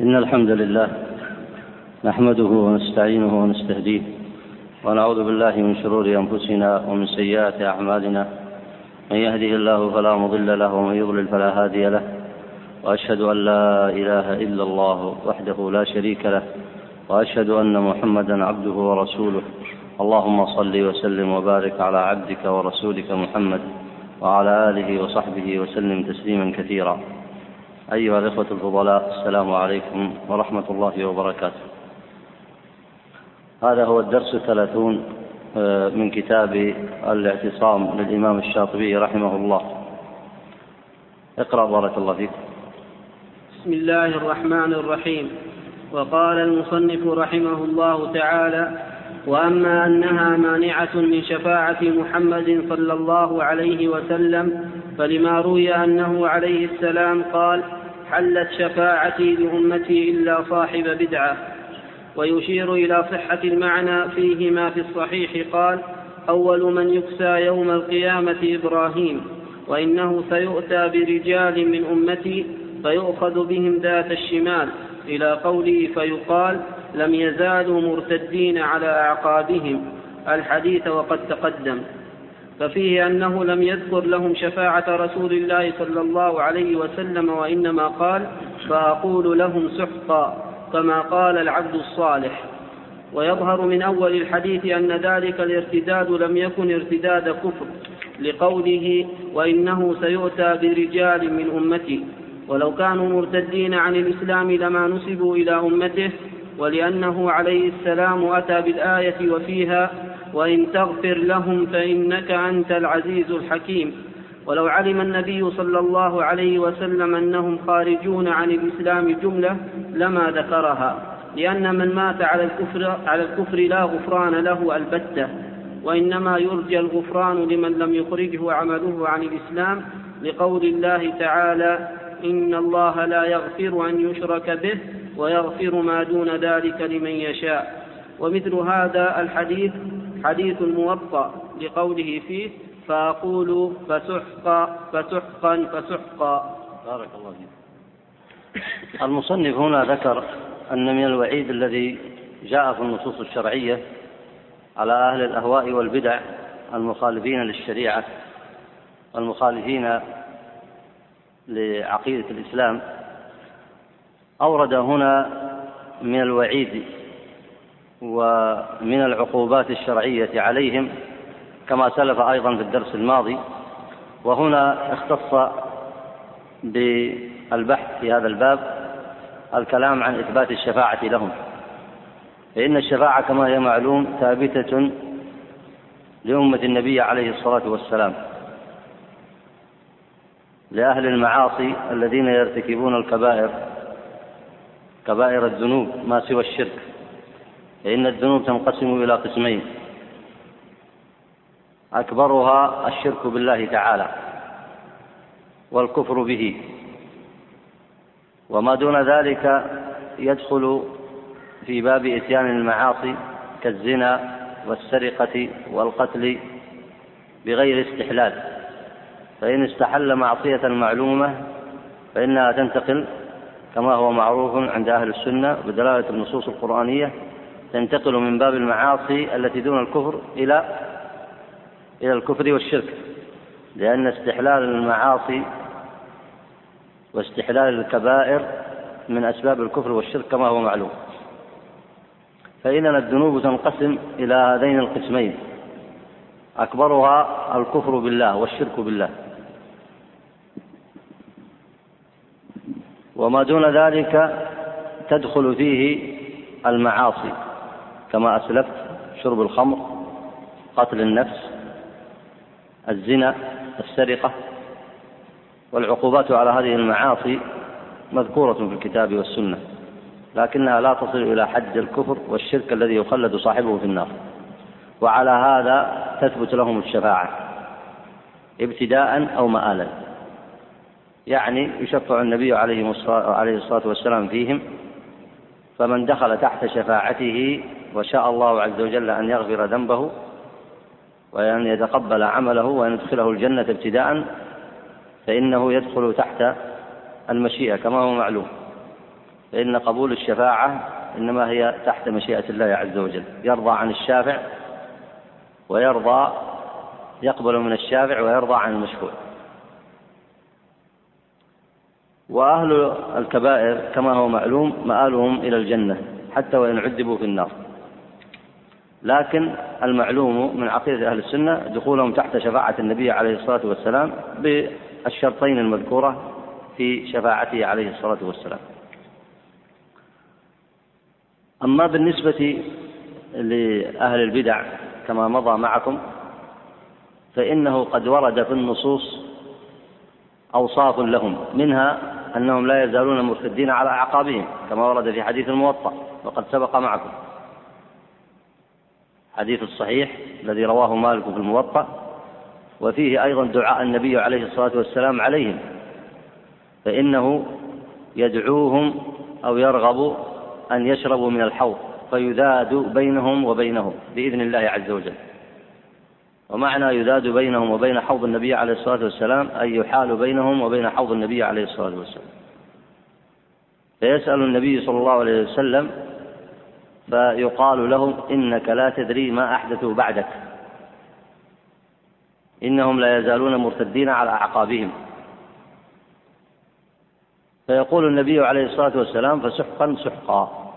إن الحمد لله نحمده ونستعينه ونستهديه ونعوذ بالله من شرور أنفسنا ومن سيئات أعمالنا. من يهده الله فلا مضل له ومن يضلل فلا هادي له. وأشهد أن لا إله إلا الله وحده لا شريك له. وأشهد أن محمدا عبده ورسوله. اللهم صل وسلم وبارك على عبدك ورسولك محمد وعلى آله وصحبه وسلم تسليما كثيرا. أيها الإخوة الفضلاء السلام عليكم ورحمة الله وبركاته. هذا هو الدرس الثلاثون آه، من كتاب الاعتصام للإمام الشاطبي رحمه الله. اقرأ بارك الله فيك. بسم الله الرحمن الرحيم. وقال المصنف رحمه الله تعالى وأما أنها مانعة من شفاعة محمد صلى الله عليه وسلم فلما روي أنه عليه السلام قال حلت شفاعتي لأمتي إلا صاحب بدعة. ويشير إلى صحة المعنى فيه ما في الصحيح. قال أول من يكسى يوم القيامة إبراهيم وإنه سيؤتى برجال من أمتي فيؤخذ بهم ذات الشمال. إلى قوله فيقال لم يزالوا مرتدين على أعقابهم. الحديث وقد تقدم. ففيه أنه لم يذكر لهم شفاعة رسول الله صلى الله عليه وسلم وإنما قال فأقول لهم سحقا كما قال العبد الصالح. ويظهر من أول الحديث أن ذلك الارتداد لم يكن ارتداد كفر لقوله وإنه سيؤتى برجال من أمتي ولو كانوا مرتدين عن الإسلام لما نسبوا إلى أمته ولأنه عليه السلام أتى بالآية وفيها وإن تغفر لهم فإنك أنت العزيز الحكيم. ولو علم النبي صلى الله عليه وسلم أنهم خارجون عن الإسلام جملة لما ذكرها لأن من مات على الكفر على الكفر لا غفران له البتة وإنما يرجى الغفران لمن لم يخرجه عمله عن الإسلام لقول الله تعالى إن الله لا يغفر أن يشرك به ويغفر ما دون ذلك لمن يشاء. ومثل هذا الحديث حديث الموطأ لقوله فيه فأقول فسحقا فسحقا فسحقا. بارك الله فيك. المصنف هنا ذكر أن من الوعيد الذي جاء في النصوص الشرعية على أهل الأهواء والبدع المخالفين للشريعة والمخالفين لعقيدة الإسلام أورد هنا من الوعيد ومن العقوبات الشرعية عليهم كما سلف أيضا في الدرس الماضي. وهنا اختص بالبحث في هذا الباب الكلام عن إثبات الشفاعة لهم. فإن الشفاعة كما هي معلوم ثابتة لأمة النبي عليه الصلاة والسلام لأهل المعاصي الذين يرتكبون الكبائر كبائر الذنوب ما سوى الشرك. فإن الذنوب تنقسم إلى قسمين. أكبرها الشرك بالله تعالى والكفر به. وما دون ذلك يدخل في باب إتيان المعاصي كالزنا والسرقة والقتل بغير استحلال. فإن استحل معصية معلومة فإنها تنتقل كما هو معروف عند أهل السنة بدلالة النصوص القرآنية تنتقل من باب المعاصي التي دون الكفر إلى إلى الكفر والشرك لأن استحلال المعاصي واستحلال الكبائر من أسباب الكفر والشرك كما هو معلوم. فإننا الذنوب تنقسم إلى هذين القسمين أكبرها الكفر بالله والشرك بالله. وما دون ذلك تدخل فيه المعاصي. كما أسلفت شرب الخمر قتل النفس الزنا السرقة والعقوبات على هذه المعاصي مذكورة في الكتاب والسنة لكنها لا تصل إلى حد الكفر والشرك الذي يخلد صاحبه في النار. وعلى هذا تثبت لهم الشفاعة ابتداء أو مآلا. يعني يشفع النبي عليه الصلاة والسلام فيهم فمن دخل تحت شفاعته وشاء الله عز وجل أن يغفر ذنبه وأن يتقبل عمله وأن يدخله الجنة ابتداء فإنه يدخل تحت المشيئة كما هو معلوم. فإن قبول الشفاعة إنما هي تحت مشيئة الله عز وجل. يرضى عن الشافع ويرضى يقبل من الشافع ويرضى عن المشفوع وأهل الكبائر كما هو معلوم مآلهم إلى الجنة حتى وإن عذبوا في النار. لكن المعلوم من عقيدة أهل السنة دخولهم تحت شفاعة النبي عليه الصلاة والسلام بالشرطين المذكورة في شفاعته عليه الصلاة والسلام. أما بالنسبة لأهل البدع كما مضى معكم فإنه قد ورد في النصوص أوصاف لهم منها أنهم لا يزالون مرتدين على أعقابهم كما ورد في حديث الموطأ وقد سبق معكم. حديث الصحيح الذي رواه مالك في الموطأ وفيه أيضا دعاء النبي عليه الصلاة والسلام عليهم فإنه يدعوهم أو يرغب أن يشربوا من الحوض فيذاد بينهم وبينه بإذن الله عز وجل. ومعنى يذاد بينهم وبين حوض النبي عليه الصلاة والسلام أي يحال بينهم وبين حوض النبي عليه الصلاة والسلام. فيسأل النبي صلى الله عليه وسلم فيقال لهم إنك لا تدري ما أحدثوا بعدك. إنهم لا يزالون مرتدين على أعقابهم. فيقول النبي عليه الصلاة والسلام فسحقا سحقا.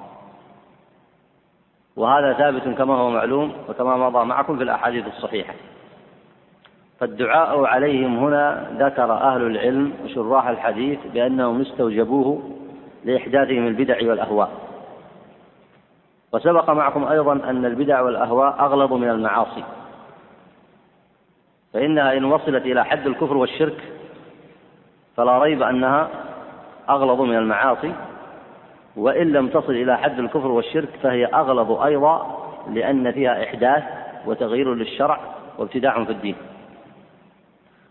وهذا ثابت كما هو معلوم وكما مضى معكم في الأحاديث الصحيحة. فالدعاء عليهم هنا ذكر أهل العلم وشراح الحديث بأنهم استوجبوه لإحداثهم البدع والأهواء. وسبق معكم أيضا أن البدع والأهواء أغلظ من المعاصي. فإنها إن وصلت إلى حد الكفر والشرك فلا ريب أنها أغلظ من المعاصي. وإن لم تصل إلى حد الكفر والشرك فهي أغلظ أيضا لأن فيها إحداث وتغيير للشرع وابتداع في الدين.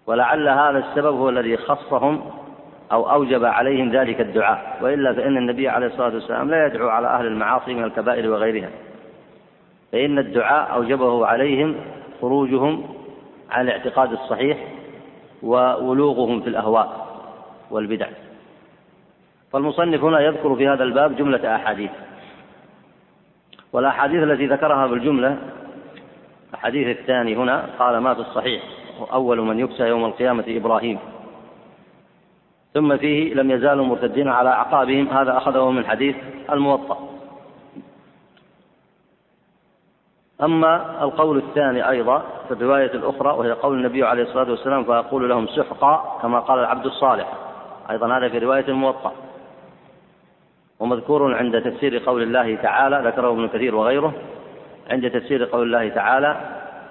ولعل هذا السبب هو الذي خصهم أو أوجب عليهم ذلك الدعاء وإلا فإن النبي عليه الصلاة والسلام لا يدعو على أهل المعاصي من الكبائر وغيرها. فإن الدعاء أوجبه عليهم خروجهم عن الاعتقاد الصحيح وولوغهم في الأهواء والبدع. فالمصنف هنا يذكر في هذا الباب جملة أحاديث. والأحاديث التي ذكرها بالجملة الحديث الثاني هنا قال ما في الصحيح أول من يكسى يوم القيامة إبراهيم. ثم فيه لم يزالوا مرتدين على أعقابهم. هذا أخذه من حديث الموطأ. أما القول الثاني أيضا في الرواية الأخرى وهي قول النبي عليه الصلاة والسلام فأقول لهم سحقا كما قال العبد الصالح. أيضا هذا في رواية الموطأ. ومذكور عند تفسير قول الله تعالى ذكره ابن كثير وغيره عند تفسير قول الله تعالى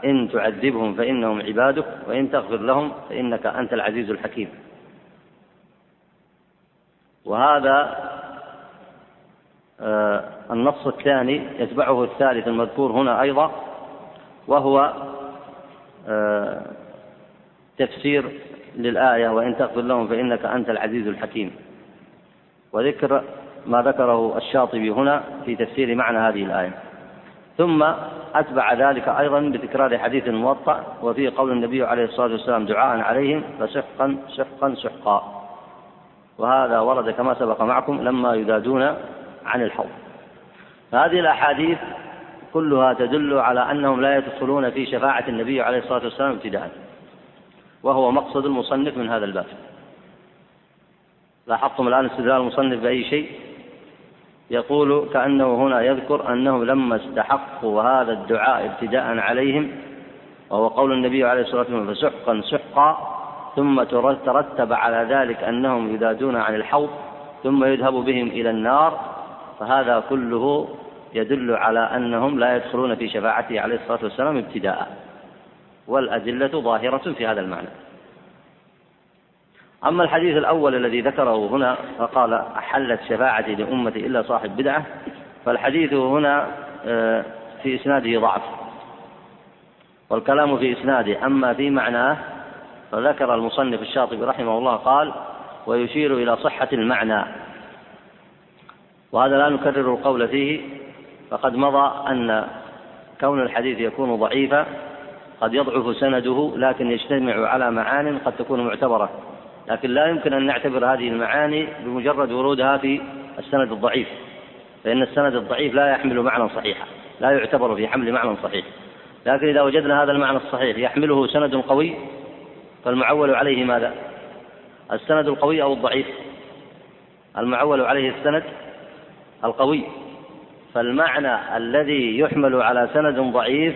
إن تعذبهم فإنهم عبادك وإن تغفر لهم فإنك أنت العزيز الحكيم. وهذا آه، النص الثاني يتبعه الثالث المذكور هنا أيضا وهو آه، تفسير للآية وإن تغفر لهم فإنك أنت العزيز الحكيم. وذكر ما ذكره الشاطبي هنا في تفسير معنى هذه الآية. ثم أتبع ذلك أيضا بتكرار حديث الموطأ وفيه قول النبي عليه الصلاة والسلام دعاء عليهم فسحقا سحقا سحقا. وهذا ورد كما سبق معكم لما يذادون عن الحوض. هذه الأحاديث كلها تدل على أنهم لا يدخلون في شفاعة النبي عليه الصلاة والسلام ابتداء وهو مقصد المصنف من هذا الباب. لاحظتم الآن استدلال المصنف بأي شيء؟ يقول كأنه هنا يذكر أنهم لما استحقوا هذا الدعاء ابتداء عليهم وهو قول النبي عليه الصلاة والسلام فسحقا سحقا ثم ترتب على ذلك أنهم يذادون عن الحوض ثم يذهب بهم إلى النار فهذا كله يدل على أنهم لا يدخلون في شفاعته عليه الصلاة والسلام ابتداء. والأدلة ظاهرة في هذا المعنى. أما الحديث الأول الذي ذكره هنا فقال أحلت شفاعتي لأمتي إلا صاحب بدعة فالحديث هنا آه، في إسناده ضعف. والكلام في إسناده أما في معناه فذكر المصنف الشاطبي رحمه الله قال ويشير إلى صحة المعنى. وهذا لا نكرر القول فيه فقد مضى أن كون الحديث يكون ضعيفا قد يضعف سنده لكن يجتمع على معان قد تكون معتبرة. لكن لا يمكن أن نعتبر هذه المعاني بمجرد ورودها في السند الضعيف فإن السند الضعيف لا يحمل معنى صحيحا لا يعتبر في حمل معنى صحيح. لكن إذا وجدنا هذا المعنى الصحيح يحمله سند قوي فالمعول عليه ماذا؟ السند القوي أو الضعيف؟ المعول عليه السند القوي فالمعنى الذي يحمل على سند ضعيف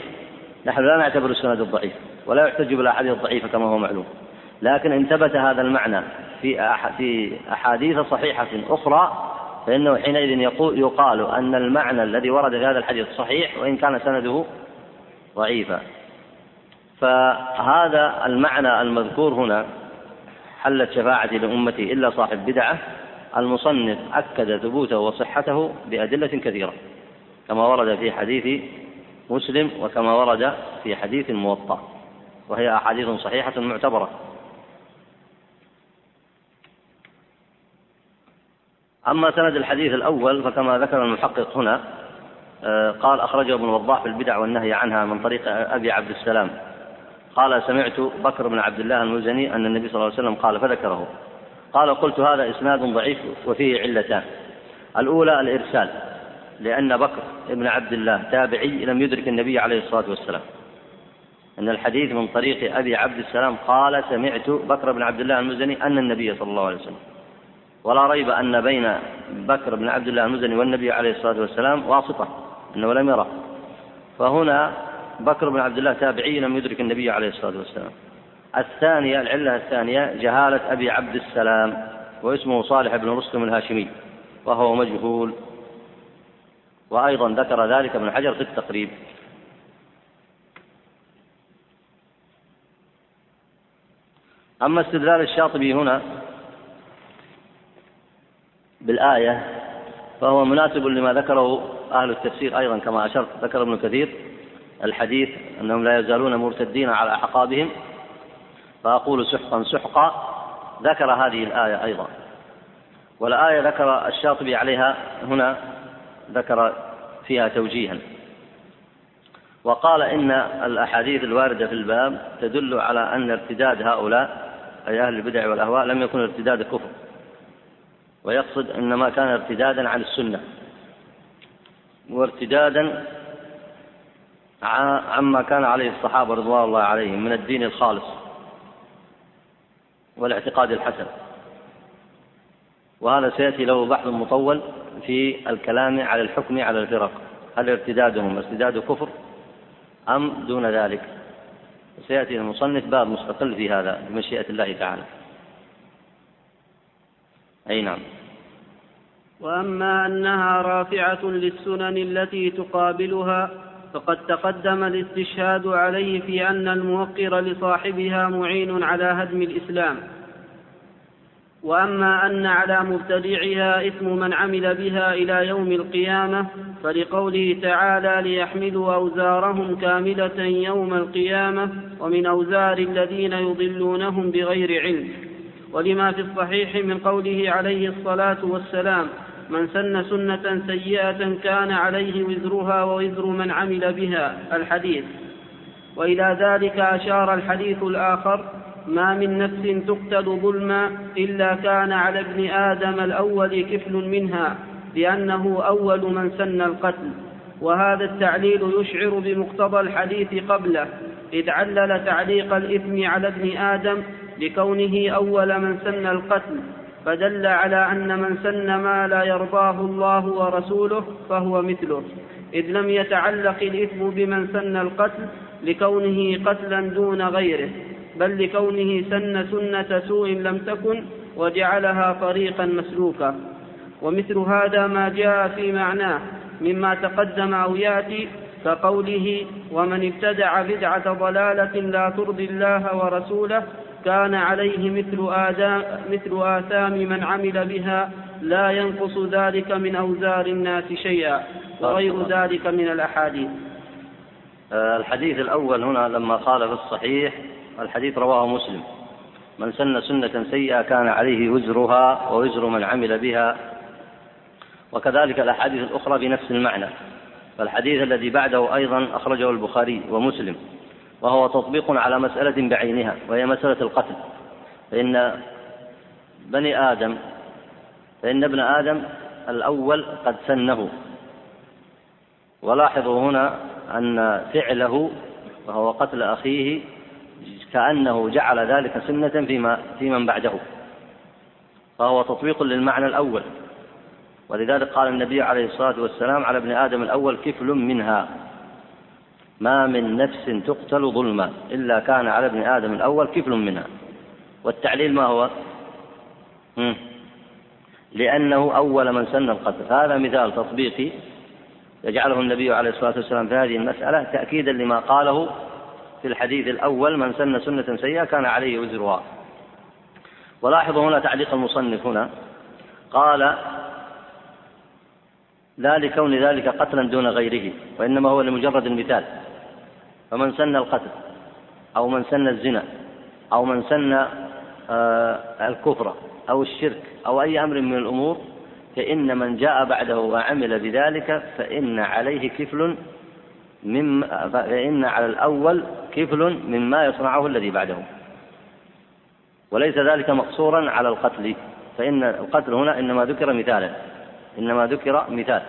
نحن لا نعتبر السند الضعيف ولا يحتج بالأحاديث الضعيفة كما هو معلوم لكن ان ثبت هذا المعنى في في أحاديث صحيحة أخرى فإنه حينئذ يقال أن المعنى الذي ورد في هذا الحديث صحيح وإن كان سنده ضعيفا فهذا المعنى المذكور هنا حلت شفاعتي لأمتي إلا صاحب بدعة المصنف أكد ثبوته وصحته بأدلة كثيرة كما ورد في حديث مسلم وكما ورد في حديث الموطأ وهي أحاديث صحيحة معتبرة. أما سند الحديث الأول فكما ذكر المحقق هنا آه، قال أخرجه ابن وضاح في البدع والنهي عنها من طريق أبي عبد السلام. قال سمعت بكر بن عبد الله المزني أن النبي صلى الله عليه وسلم قال فذكره. قال قلت هذا إسناد ضعيف وفيه علتان. الأولى الإرسال لأن بكر بن عبد الله تابعي لم يدرك النبي عليه الصلاة والسلام. أن الحديث من طريق أبي عبد السلام قال سمعت بكر بن عبد الله المزني أن النبي صلى الله عليه وسلم. ولا ريب أن بين بكر بن عبد الله المزني والنبي عليه الصلاة والسلام واسطة أنه لم يره. فهنا بكر بن عبد الله تابعي لم يدرك النبي عليه الصلاة والسلام. الثانية العلة الثانية جهالة أبي عبد السلام واسمه صالح بن رستم الهاشمي وهو مجهول. وأيضا ذكر ذلك ابن حجر في التقريب. أما استدلال الشاطبي هنا بالآية فهو مناسب لما ذكره أهل التفسير أيضا كما أشرت ذكر ابن كثير. الحديث أنهم لا يزالون مرتدين على أعقابهم فأقول سحقا سحقا ذكر هذه الآية أيضا. والآية ذكر الشاطبي عليها هنا ذكر فيها توجيها. وقال إن الأحاديث الواردة في الباب تدل على أن ارتداد هؤلاء أي أهل البدع والأهواء لم يكن ارتداد كفر. ويقصد إنما كان ارتدادا عن السنة. وارتدادا عما كان عليه الصحابة رضوان الله عليهم من الدين الخالص والاعتقاد الحسن. وهذا سيأتي له بحث مطول في الكلام على الحكم على الفرق. هل ارتدادهم ارتداد كفر أم دون ذلك؟ سيأتي المصنف باب مستقل في هذا بمشيئة الله تعالى. أي نعم. وأما أنها رافعة للسنن التي تقابلها فقد تقدم الاستشهاد عليه في أن الموقر لصاحبها معين على هدم الإسلام. وأما أن على مبتدعها إثم من عمل بها إلى يوم القيامة فلقوله تعالى ليحملوا أوزارهم كاملة يوم القيامة ومن أوزار الذين يضلونهم بغير علم. ولما في الصحيح من قوله عليه الصلاة والسلام من سن سنة سيئة كان عليه وزرها ووزر من عمل بها الحديث. وإلى ذلك أشار الحديث الآخر ما من نفس تقتل ظلما إلا كان على ابن آدم الأول كفل منها لأنه أول من سن القتل. وهذا التعليل يشعر بمقتضى الحديث قبله إذ علل تعليق الإثم على ابن آدم لكونه أول من سن القتل. فدل على أن من سن ما لا يرضاه الله ورسوله فهو مثله إذ لم يتعلق الإثم بمن سن القتل لكونه قتلا دون غيره بل لكونه سن سنة سوء لم تكن وجعلها طريقا مسلوكا. ومثل هذا ما جاء في معناه مما تقدم أو يأتي كقوله ومن ابتدع بدعة ضلالة لا ترضي الله ورسوله كان عليه مثل, آدام مثل آثام من عمل بها لا ينقص ذلك من أوزار الناس شيئا وغير ذلك من الأحاديث. آه، الحديث الأول هنا لما قال في الصحيح الحديث رواه مسلم. من سن سنة سيئة كان عليه وزرها ووزر من عمل بها. وكذلك الأحاديث الأخرى بنفس المعنى. فالحديث الذي بعده أيضا أخرجه البخاري ومسلم. وهو تطبيق على مسألة بعينها وهي مسألة القتل. فإن بني آدم فإن ابن آدم الأول قد سنه. ولاحظوا هنا أن فعله وهو قتل أخيه كأنه جعل ذلك سنة فيما في من بعده. فهو تطبيق للمعنى الأول. ولذلك قال النبي عليه الصلاة والسلام على ابن آدم الأول كفل منها. ما من نفس تقتل ظلما إلا كان على ابن آدم الأول كفل منها. والتعليل ما هو؟ لأنه أول من سن القتل. هذا مثال تطبيقي يجعله النبي عليه الصلاة والسلام في هذه المسألة تأكيدا لما قاله في الحديث الأول من سن سنة سيئة كان عليه وزرها. ولاحظوا هنا تعليق المصنف هنا. قال لا لكون ذلك قتلا دون غيره وإنما هو لمجرد المثال. فمن سن القتل أو من سن الزنا أو من سن آه، الكفر أو الشرك أو أي أمر من الأمور فإن من جاء بعده وعمل بذلك فإن عليه كفل من فإن على الأول كفل مما يصنعه الذي بعده. وليس ذلك مقصورا على القتل فإن القتل هنا إنما ذكر مثالا إنما ذكر مثال.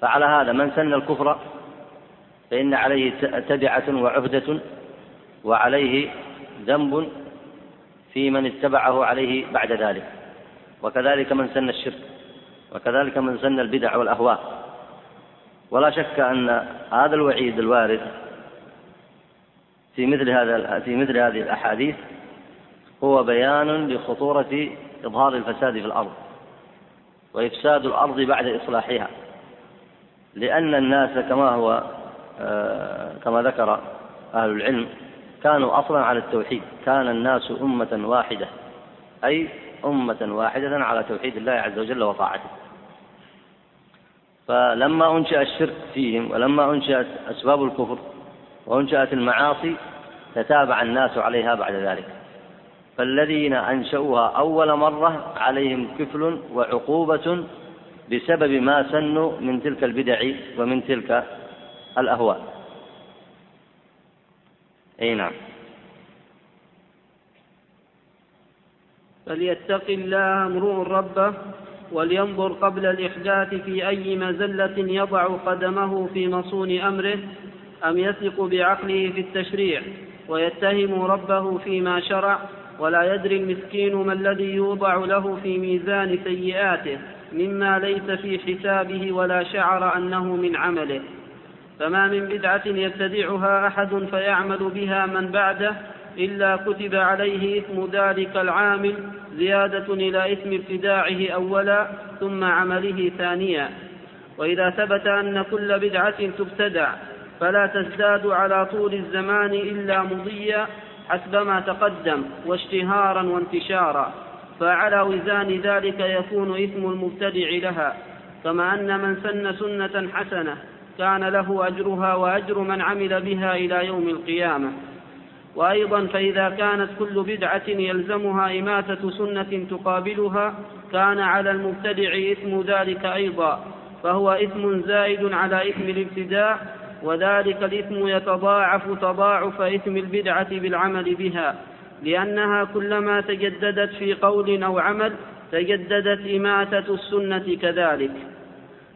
فعلى هذا من سن الكفر فإن عليه تبعة وعهدة وعليه ذنب في من اتبعه عليه بعد ذلك. وكذلك من سن الشرك وكذلك من سن البدع والأهواء. ولا شك أن هذا الوعيد الوارد في مثل هذا في مثل هذه الأحاديث هو بيان لخطورة إظهار الفساد في الأرض وإفساد الأرض بعد إصلاحها. لأن الناس كما هو كما ذكر أهل العلم كانوا أصلا على التوحيد. كان الناس أمة واحدة أي أمة واحدة على توحيد الله عز وجل وطاعته. فلما أنشأ الشرك فيهم ولما أنشأت أسباب الكفر وأنشأت المعاصي تتابع الناس عليها بعد ذلك. فالذين أنشأوها أول مرة عليهم كفل وعقوبة بسبب ما سنوا من تلك البدع ومن تلك الأهواء أي نعم. فليتق الله امرؤ ربه ولينظر قبل الإحداث في أي مزلة يضع قدمه في مصون أمره أم يثق بعقله في التشريع ويتهم ربه فيما شرع ولا يدري المسكين ما الذي يوضع له في ميزان سيئاته مما ليس في حسابه ولا شعر أنه من عمله. فما من بدعة يبتدعها أحد فيعمل بها من بعده إلا كتب عليه إثم ذلك العامل زيادة إلى إثم ابتداعه أولا ثم عمله ثانيا. وإذا ثبت أن كل بدعة تبتدع فلا تزداد على طول الزمان إلا مضيا حسب ما تقدم واشتهارا وانتشارا. فعلى وزان ذلك يكون إثم المبتدع لها كما أن من سن سنة حسنة كان له أجرها وأجر من عمل بها إلى يوم القيامة. وأيضا فإذا كانت كل بدعة يلزمها إماتة سنة تقابلها كان على المبتدع إثم ذلك أيضا فهو إثم زائد على إثم الابتداع وذلك الإثم يتضاعف تضاعف إثم البدعة بالعمل بها لأنها كلما تجددت في قول أو عمل تجددت إماتة السنة كذلك.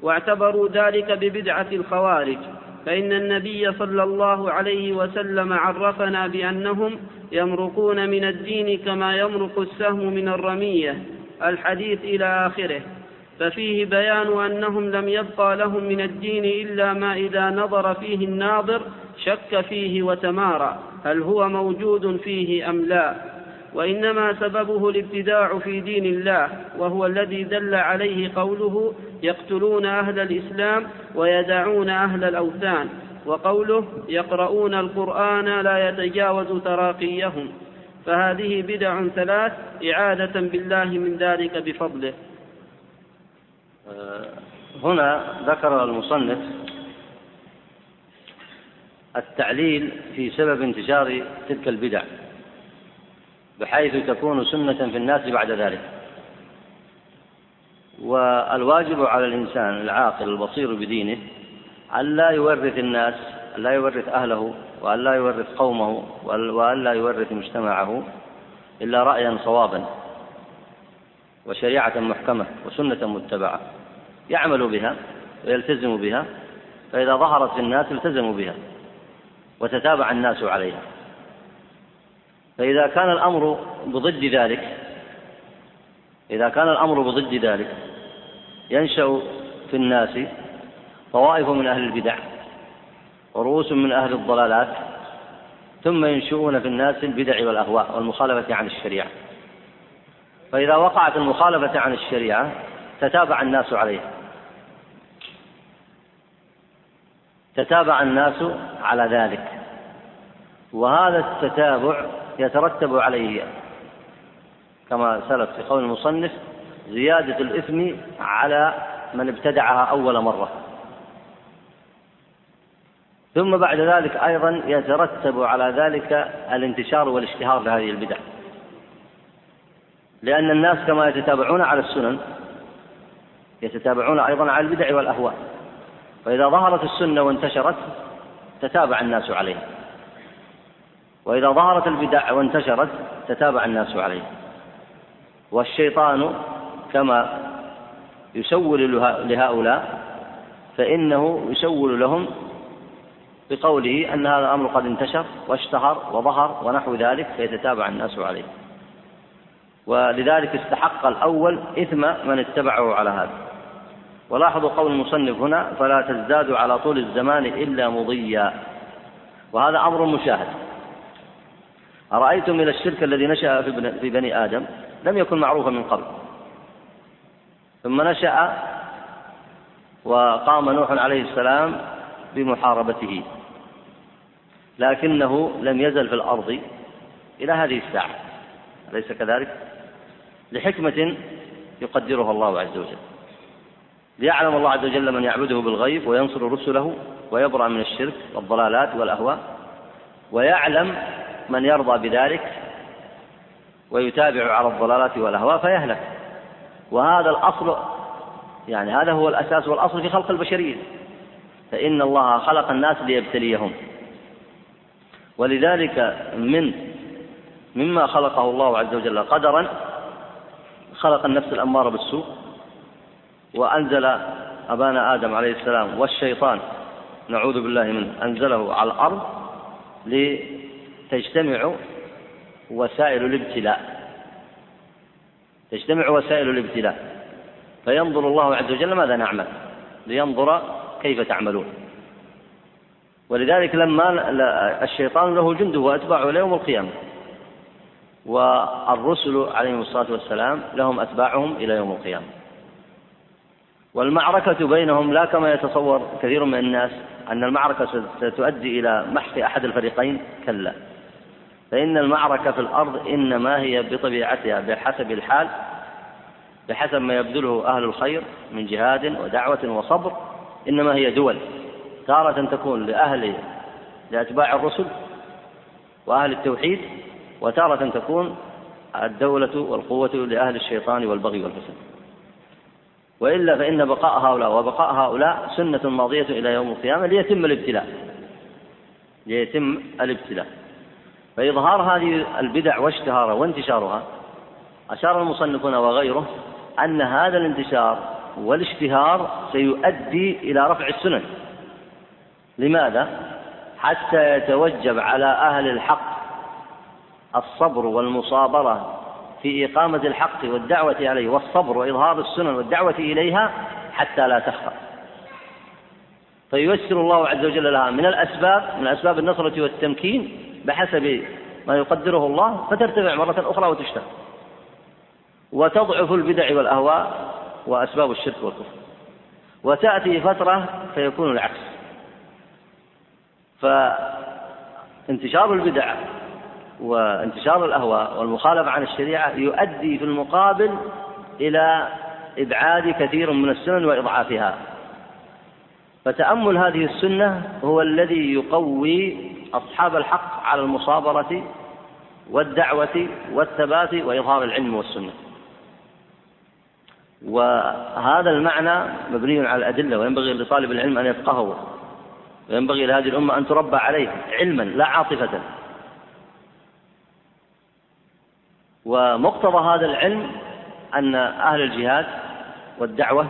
واعتبروا ذلك ببدعة الخوارج فإن النبي صلى الله عليه وسلم عرفنا بأنهم يمرقون من الدين كما يمرق السهم من الرمية الحديث إلى آخره. ففيه بيان أنهم لم يبقى لهم من الدين إلا ما إذا نظر فيه الناظر شك فيه وتمارى هل هو موجود فيه أم لا؟ وإنما سببه الابتداع في دين الله وهو الذي دل عليه قوله يقتلون أهل الإسلام ويدعون أهل الأوثان وقوله يقرؤون القرآن لا يتجاوز تراقيهم فهذه بدع ثلاث إعادة بالله من ذلك بفضله. آه، هنا ذكر المصنف التعليل في سبب انتشار تلك البدع بحيث تكون سنة في الناس بعد ذلك. والواجب على الإنسان العاقل البصير بدينه أن لا يورث الناس أن لا يورث أهله وأن لا يورث قومه وأن لا يورث مجتمعه إلا رأيا صوابا وشريعة محكمة وسنة متبعة يعمل بها ويلتزم بها فإذا ظهرت في الناس التزموا بها وتتابع الناس عليها. فإذا كان الأمر بضد ذلك إذا كان الأمر بضد ذلك ينشأ في الناس طوائف من أهل البدع ورؤوس من أهل الضلالات ثم ينشؤون في الناس البدع والأهواء والمخالفة عن الشريعة. فإذا وقعت المخالفة عن الشريعة تتابع الناس عليها. تتابع الناس على ذلك. وهذا التتابع يترتب عليه كما سلف في قول المصنف زيادة الإثم على من ابتدعها أول مرة. ثم بعد ذلك أيضا يترتب على ذلك الانتشار والاشتهار لهذه البدع. لأن الناس كما يتتابعون على السنن يتتابعون أيضا على البدع والأهواء. فإذا ظهرت السنة وانتشرت تتابع الناس عليها. وإذا ظهرت البدع وانتشرت تتابع الناس عليها. والشيطان كما يسول لهؤلاء فإنه يسول لهم بقوله أن هذا الأمر قد انتشر واشتهر وظهر ونحو ذلك فيتتابع الناس عليه. ولذلك استحق الأول إثم من اتبعه على هذا. ولاحظوا قول المصنف هنا فلا تزداد على طول الزمان إلا مضيا وهذا أمر مشاهد. أرأيتم إلى الشرك الذي نشأ في بني آدم؟ لم يكن معروفا من قبل. ثم نشأ وقام نوح عليه السلام بمحاربته. لكنه لم يزل في الأرض إلى هذه الساعة. أليس كذلك؟ لحكمة يقدرها الله عز وجل. ليعلم الله عز وجل من يعبده بالغيب وينصر رسله ويبرأ من الشرك والضلالات والأهواء. ويعلم من يرضى بذلك ويتابع على الضلالات والأهواء فيهلك. وهذا الأصل يعني هذا هو الأساس والأصل في خلق البشرية. فإن الله خلق الناس ليبتليهم. ولذلك من مما خلقه الله عز وجل قدرا خلق النفس الأمارة بالسوء وأنزل أبانا آدم عليه السلام والشيطان نعوذ بالله منه أنزله على الأرض لتجتمع وسائل الابتلاء. تجتمع وسائل الابتلاء. فينظر الله عز وجل ماذا نعمل؟ لينظر كيف تعملون. ولذلك لما الشيطان له جنده وأتباعه إلى يوم القيامة. والرسل عليهم الصلاة والسلام لهم أتباعهم إلى يوم القيامة. والمعركة بينهم لا كما يتصور كثير من الناس أن المعركة ستؤدي إلى محق أحد الفريقين كلا. فإن المعركة في الأرض إنما هي بطبيعتها بحسب الحال بحسب ما يبذله أهل الخير من جهاد ودعوة وصبر إنما هي دول. تارة تكون لأهل لأتباع الرسل وأهل التوحيد وتارة تكون الدولة والقوة لأهل الشيطان والبغي والفساد. وإلا فإن بقاء هؤلاء وبقاء هؤلاء سنة ماضية إلى يوم القيامة ليتم الابتلاء. ليتم الابتلاء. فإظهار هذه البدع واشتهارها وانتشارها أشار المصنفون وغيره أن هذا الانتشار والاشتهار سيؤدي إلى رفع السنن لماذا؟ حتى يتوجب على أهل الحق الصبر والمصابرة في إقامة الحق والدعوة عليه والصبر وإظهار السنن والدعوة إليها حتى لا تخفى فييسر الله عز وجل لها من الأسباب من أسباب النصرة والتمكين بحسب ما يقدره الله فترتفع مرة أخرى وتشتغل وتضعف البدع والأهواء وأسباب الشرك والكفر. وتأتي فترة فيكون العكس. فانتشار البدع وانتشار الأهواء والمخالفة عن الشريعة يؤدي في المقابل إلى إبعاد كثير من السنن وإضعافها. فتأمل هذه السنة هو الذي يقوي أصحاب الحق على المصابرة والدعوة والثبات وإظهار العلم والسنة. وهذا المعنى مبني على الأدلة وينبغي لطالب العلم أن يفقهه وينبغي لهذه الأمة أن تربى عليه علما لا عاطفة. ومقتضى هذا العلم أن أهل الجهاد والدعوة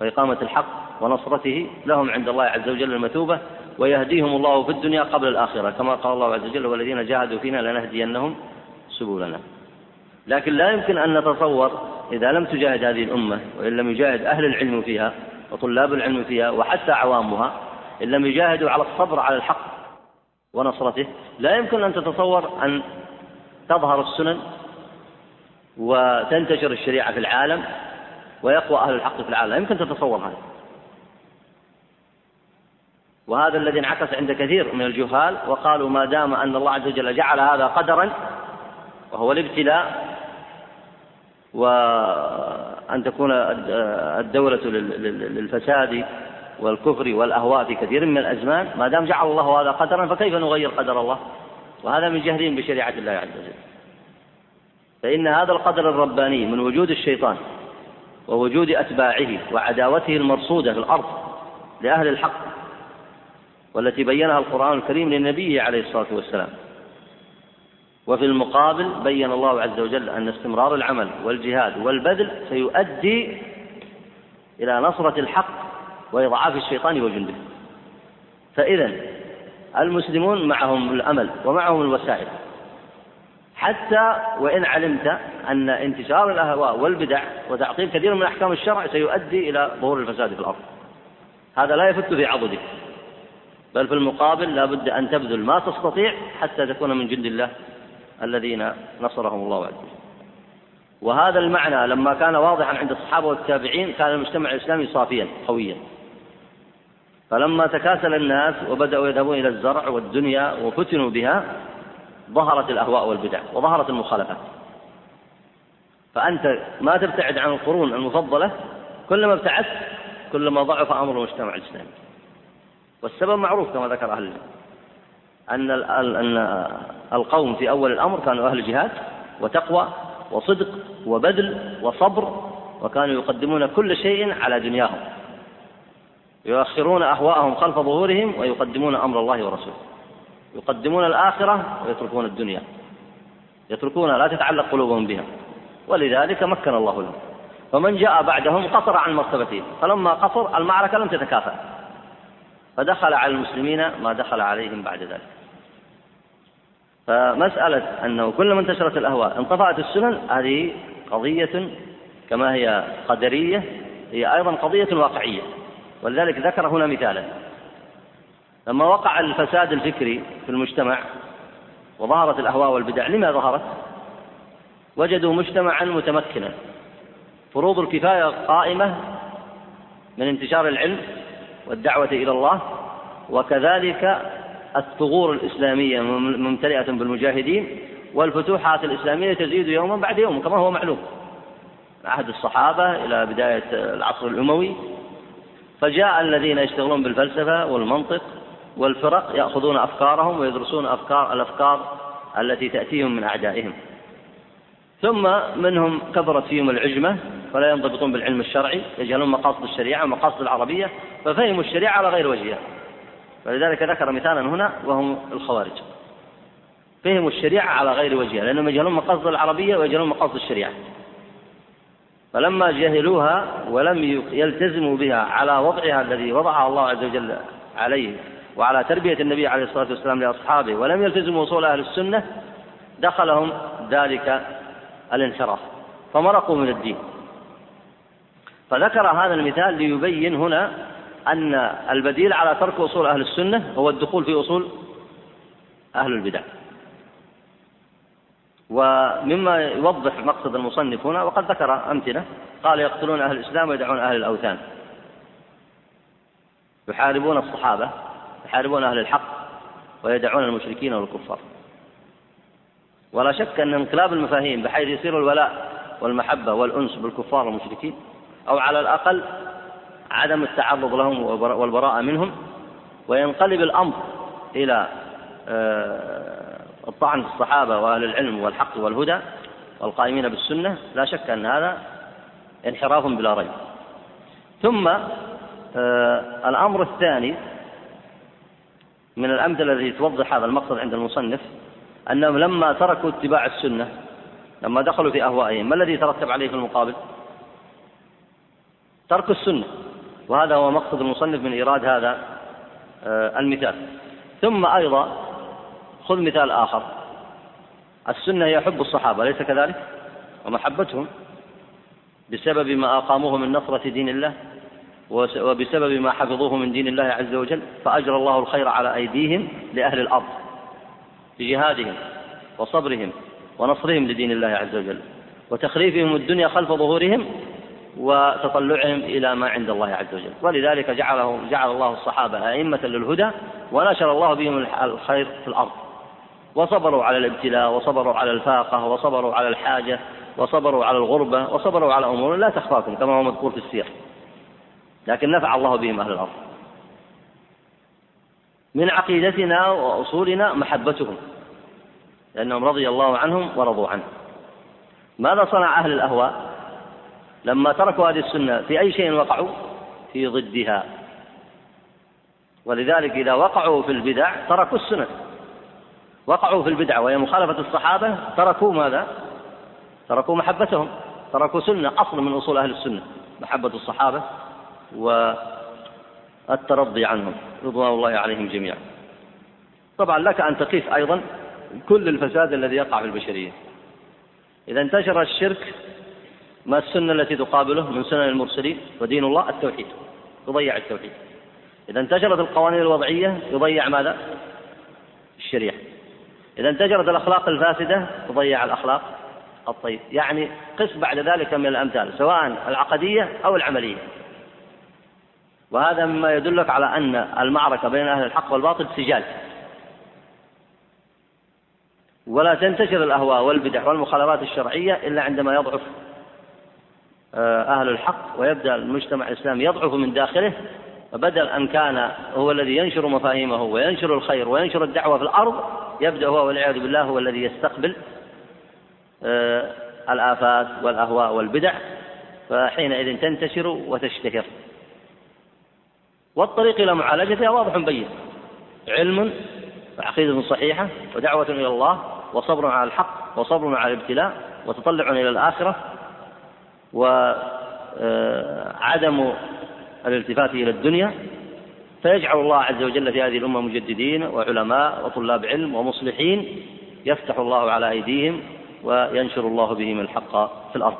وإقامة الحق ونصرته لهم عند الله عز وجل المثوبة ويهديهم الله في الدنيا قبل الآخرة. كما قال الله عز وجل والذين جاهدوا فينا لنهدينهم سبلنا. لكن لا يمكن أن نتصور إذا لم تجاهد هذه الأمة وإن لم يجاهد أهل العلم فيها وطلاب العلم فيها وحتى عوامها إن لم يجاهدوا على الصبر على الحق ونصرته لا يمكن أن تتصور أن تظهر السنن وتنتشر الشريعة في العالم ويقوى أهل الحق في العالم. لا يمكن تتصور هذا. وهذا الذي انعكس عند كثير من الجهال وقالوا ما دام أن الله عز وجل جعل هذا قدرا وهو الابتلاء وأن تكون الدولة للفساد والكفر والأهواء في كثير من الأزمان ما دام جعل الله هذا قدرا فكيف نغير قدر الله؟ وهذا من جهلهم بشريعة الله عز وجل. فإن هذا القدر الرباني من وجود الشيطان ووجود أتباعه وعداوته المرصودة في الأرض لأهل الحق والتي بينها القرآن الكريم لنبيه عليه الصلاة والسلام. وفي المقابل بين الله عز وجل أن استمرار العمل والجهاد والبذل سيؤدي إلى نصرة الحق وإضعاف الشيطان وجنده. فإذا المسلمون معهم الأمل ومعهم الوسائل. حتى وإن علمت أن انتشار الأهواء والبدع وتعطيل كثير من أحكام الشرع سيؤدي إلى ظهور الفساد في الأرض. هذا لا يفت في عضدك. بل في المقابل لا بد أن تبذل ما تستطيع حتى تكون من جند الله الذين نصرهم الله عز وجل. وهذا المعنى لما كان واضحا عند الصحابة والتابعين كان المجتمع الإسلامي صافيا قويا. فلما تكاسل الناس وبدأوا يذهبون إلى الزرع والدنيا وفتنوا بها ظهرت الأهواء والبدع وظهرت المخالفات. فأنت ما تبتعد عن القرون المفضلة كلما ابتعدت كلما ضعف أمر المجتمع الإسلامي. والسبب معروف كما ذكر أهل أن أن القوم في أول الأمر كانوا أهل جهاد وتقوى وصدق وبذل وصبر وكانوا يقدمون كل شيء على دنياهم. يؤخرون أهواءهم خلف ظهورهم ويقدمون أمر الله ورسوله. يقدمون الآخرة ويتركون الدنيا. يتركونها لا تتعلق قلوبهم بها ولذلك مكن الله لهم. فمن جاء بعدهم قصر عن مرتبتهم. فلما قصر المعركة لم تتكافأ. فدخل على المسلمين ما دخل عليهم بعد ذلك. فمسألة أنه كلما انتشرت الأهواء انطفأت السنن هذه قضية كما هي قدرية هي أيضا قضية واقعية. ولذلك ذكر هنا مثالا. لما وقع الفساد الفكري في المجتمع وظهرت الأهواء والبدع لما ظهرت؟ وجدوا مجتمعا متمكنا. فروض الكفاية قائمة من انتشار العلم والدعوة إلى الله وكذلك الثغور الإسلامية ممتلئة بالمجاهدين والفتوحات الإسلامية تزيد يوما بعد يوم كما هو معلوم. عهد الصحابة إلى بداية العصر الأموي فجاء الذين يشتغلون بالفلسفة والمنطق والفرق يأخذون أفكارهم ويدرسون أفكار الأفكار التي تأتيهم من أعدائهم. ثم منهم كبرت فيهم العجمة فلا ينضبطون بالعلم الشرعي يجهلون مقاصد الشريعة ومقاصد العربية ففهموا الشريعة على غير وجهها. ولذلك ذكر مثالا هنا وهم الخوارج. فهموا الشريعة على غير وجهها لأنهم يجهلون مقاصد العربية ويجهلون مقاصد الشريعة. فلما جهلوها ولم يلتزموا بها على وضعها الذي وضعها الله عز وجل عليه وعلى تربية النبي عليه الصلاة والسلام لأصحابه ولم يلتزموا وصول أهل السنة دخلهم ذلك الانحراف فمرقوا من الدين. فذكر هذا المثال ليبين هنا أن البديل على ترك أصول أهل السنة هو الدخول في أصول أهل البدع. ومما يوضح مقصد المصنف هنا وقد ذكر أمثلة قال يقتلون أهل الإسلام ويدعون أهل الأوثان. يحاربون الصحابة يحاربون أهل الحق ويدعون المشركين والكفار. ولا شك أن انقلاب المفاهيم بحيث يصير الولاء والمحبة والأنس بالكفار والمشركين أو على الأقل عدم التعرض لهم والبراءة منهم وينقلب الأمر إلى آه، الطعن في الصحابة وأهل العلم والحق والهدى والقائمين بالسنة لا شك أن هذا انحراف بلا ريب. ثم آه، الأمر الثاني من الأمثلة التي توضح هذا المقصد عند المصنف أنهم لما تركوا اتباع السنة لما دخلوا في أهوائهم ما الذي ترتب عليه في المقابل؟ ترك السنة. وهذا هو مقصد المصنف من إيراد هذا آه، المثال. ثم أيضا خذ مثال آخر. السنة هي حب الصحابة أليس كذلك؟ ومحبتهم. بسبب ما أقاموه من نصرة دين الله وبسبب ما حفظوه من دين الله عز وجل فأجرى الله الخير على أيديهم لأهل الأرض. بجهادهم وصبرهم ونصرهم لدين الله عز وجل وتخريفهم الدنيا خلف ظهورهم وتطلعهم إلى ما عند الله عز وجل. ولذلك جعله جعل الله الصحابة أئمة للهدى ونشر الله بهم الخير في الأرض. وصبروا على الابتلاء وصبروا على الفاقة وصبروا على الحاجة وصبروا على الغربة وصبروا على أمور لا تخفاكم كما هو مذكور في السير. لكن نفع الله بهم أهل الأرض. من عقيدتنا وأصولنا محبتهم لأنهم رضي الله عنهم ورضوا عنه. ماذا صنع أهل الأهواء؟ لما تركوا هذه السنة في أي شيء وقعوا؟ في ضدها. ولذلك إذا وقعوا في البدع تركوا السنة. وقعوا في البدعة وهي مخالفة الصحابة تركوا ماذا؟ تركوا محبتهم. تركوا سنة أصل من أصول أهل السنة محبة الصحابة والترضي عنهم. رضوان الله عليهم جميعا. طبعا لك أن تقيس أيضا كل الفساد الذي يقع في البشرية. إذا انتشر الشرك ما السنة التي تقابله من سنن المرسلين ودين الله؟ التوحيد. يضيع التوحيد. إذا انتشرت القوانين الوضعية يضيع ماذا؟ الشريعة. إذا انتشرت الأخلاق الفاسدة تضيع الأخلاق الطيب. يعني قس بعد ذلك من الأمثال سواء العقدية أو العملية. وهذا مما يدلك على أن المعركة بين أهل الحق والباطل سجال. ولا تنتشر الأهواء والبدع والمخالفات الشرعية إلا عندما يضعف آه، أهل الحق ويبدأ المجتمع الإسلامي يضعف من داخله فبدل أن كان هو الذي ينشر مفاهيمه وينشر الخير وينشر الدعوة في الأرض يبدأ هو والعياذ بالله هو الذي يستقبل آه، الآفات والأهواء والبدع فحينئذ تنتشر وتشتهر. والطريق إلى معالجتها واضح بين. علم وعقيدة صحيحة ودعوة إلى الله وصبر على الحق وصبر على الابتلاء وتطلع إلى الآخرة وعدم الالتفات إلى الدنيا. فيجعل الله عز وجل في هذه الأمة مجددين وعلماء وطلاب علم ومصلحين. يفتح الله على أيديهم وينشر الله بهم الحق في الأرض.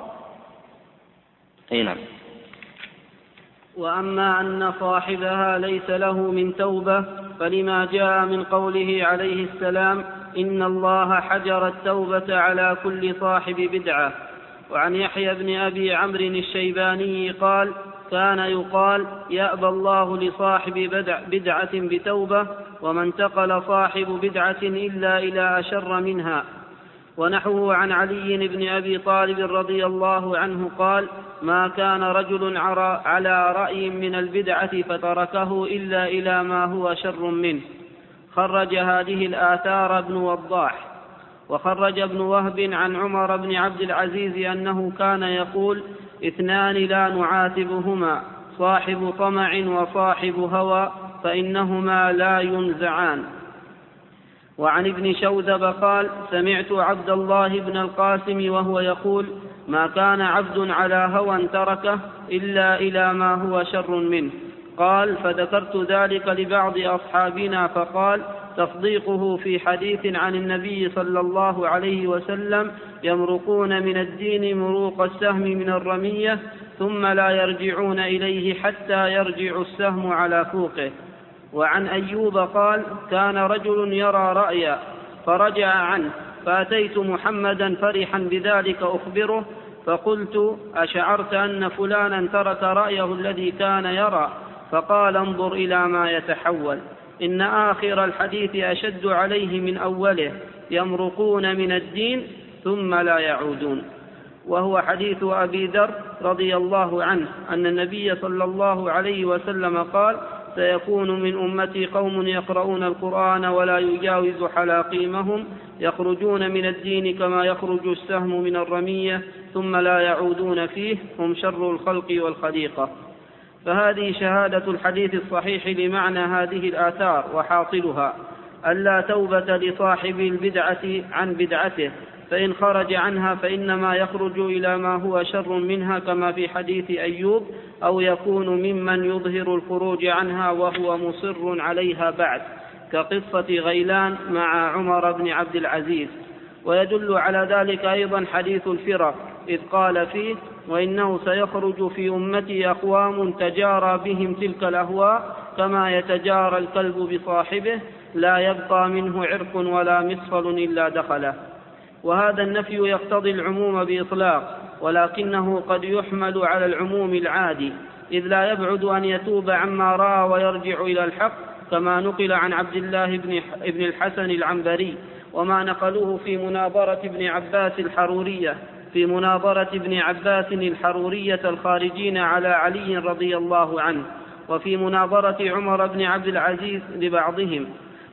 أي نعم. وأما أن صاحبها ليس له من توبة فلما جاء من قوله عليه السلام إن الله حجر التوبة على كل صاحب بدعة. وعن يحيى بن أبي عمرو الشيباني قال كان يقال يأبى الله لصاحب بدع بدعة بتوبة وما انتقل صاحب بدعة إلا إلى أشر منها. ونحوه عن علي بن أبي طالب رضي الله عنه قال ما كان رجل على رأي من البدعة فتركه إلا إلى ما هو شر منه. خرج هذه الآثار ابن وضاح. وخرج ابن وهب عن عمر بن عبد العزيز أنه كان يقول اثنان لا نعاتبهما صاحب طمع وصاحب هوى فإنهما لا ينزعان. وعن ابن شوذب قال سمعت عبد الله بن القاسم وهو يقول ما كان عبد على هوى تركه إلا إلى ما هو شر منه. قال فذكرت ذلك لبعض أصحابنا فقال تصديقه في حديث عن النبي صلى الله عليه وسلم يمرقون من الدين مروق السهم من الرمية ثم لا يرجعون إليه حتى يرجع السهم على فوقه. وعن أيوب قال كان رجل يرى رأيا فرجع عنه فأتيت محمدا فرحا بذلك أخبره فقلت أشعرت أن فلانا ترك رأيه الذي كان يرى فقال انظر إلى ما يتحول. إن آخر الحديث أشد عليه من أوله يمرقون من الدين ثم لا يعودون. وهو حديث أبي ذر رضي الله عنه أن النبي صلى الله عليه وسلم قال سيكون من أمتي قوم يقرؤون القرآن ولا يجاوز حلاقيمهم يخرجون من الدين كما يخرج السهم من الرمية ثم لا يعودون فيه هم شر الخلق والخليقة. فهذه شهادة الحديث الصحيح لمعنى هذه الآثار وحاصلها ألا توبة لصاحب البدعة عن بدعته فإن خرج عنها فإنما يخرج إلى ما هو شر منها كما في حديث أيوب أو يكون ممن يظهر الخروج عنها وهو مصر عليها بعد كقصة غيلان مع عمر بن عبد العزيز. ويدل على ذلك أيضا حديث الفرق إذ قال فيه وإنه سيخرج في أمتي أقوام تجارى بهم تلك الأهواء كما يتجارى الكلب بصاحبه لا يبقى منه عرق ولا مصفل إلا دخله. وهذا النفي يقتضي العموم بإطلاق ولكنه قد يحمل على العموم العادي إذ لا يبعد أن يتوب عما رأى ويرجع إلى الحق كما نقل عن عبد الله بن الحسن العنبري وما نقلوه في مناظرة ابن عباس الحرورية في مناظرة ابن عباس الحرورية الخارجين على علي رضي الله عنه وفي مناظرة عمر بن عبد العزيز لبعضهم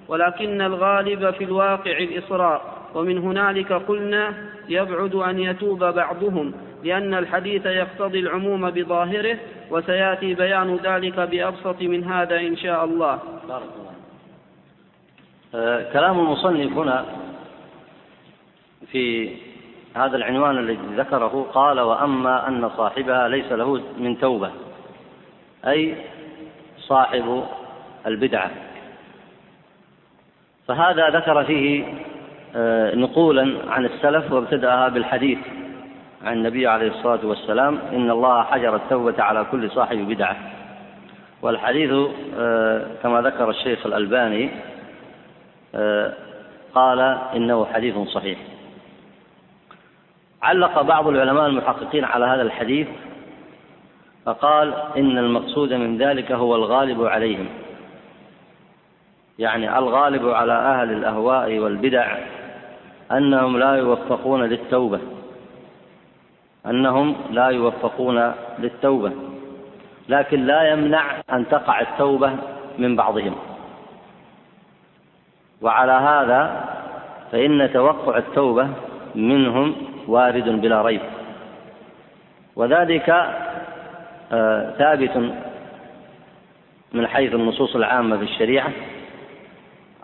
ولكن الغالب في الواقع الإصرار. ومن هنالك قلنا يبعد أن يتوب بعضهم لأن الحديث يقتضي العموم بظاهره وسيأتي بيان ذلك بأبسط من هذا إن شاء الله. بارك الله آه كلام المصنف هنا في هذا العنوان الذي ذكره قال وأما أن صاحبها ليس له من توبة أي صاحب البدعة. فهذا ذكر فيه نقولا عن السلف وابتدأها بالحديث عن النبي عليه الصلاة والسلام إن الله حجر التوبة على كل صاحب بدعة. والحديث آه، كما ذكر الشيخ الألباني آه، قال إنه حديث صحيح. علق بعض العلماء المحققين على هذا الحديث فقال إن المقصود من ذلك هو الغالب عليهم. يعني الغالب على أهل الأهواء والبدع. أنهم لا يوفقون للتوبة. أنهم لا يوفقون للتوبة. لكن لا يمنع أن تقع التوبة من بعضهم. وعلى هذا فإن توقع التوبة منهم وارد بلا ريب. وذلك آه، ثابت من حيث النصوص العامة في الشريعة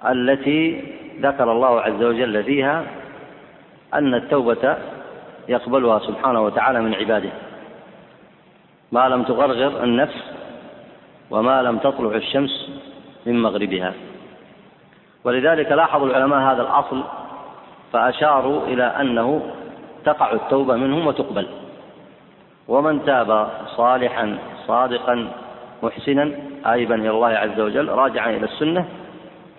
التي ذكر الله عز وجل فيها أن التوبة يقبلها سبحانه وتعالى من عباده. ما لم تغرغر النفس وما لم تطلع الشمس من مغربها. ولذلك لاحظ العلماء هذا الأصل فأشاروا إلى أنه تقع التوبة منهم وتقبل. ومن تاب صالحا صادقا محسنا آيبا إلى الله عز وجل راجعا إلى السنة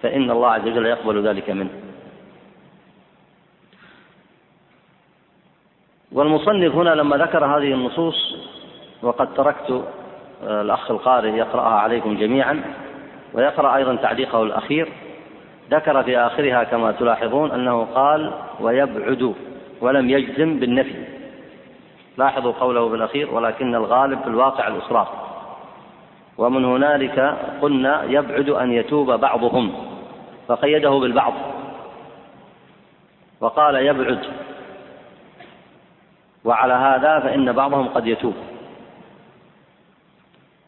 فإن الله عز وجل يقبل ذلك منه. والمصنف هنا لما ذكر هذه النصوص وقد تركت آه، الأخ القارئ يقرأها عليكم جميعا ويقرأ أيضا تعليقه الأخير ذكر في آخرها كما تلاحظون أنه قال ويبعد ولم يجزم بالنفي لاحظوا قوله بالأخير ولكن الغالب في الواقع الإصرار ومن هنالك قلنا يبعد أن يتوب بعضهم فقيده بالبعض. وقال يبعد وعلى هذا فإن بعضهم قد يتوب.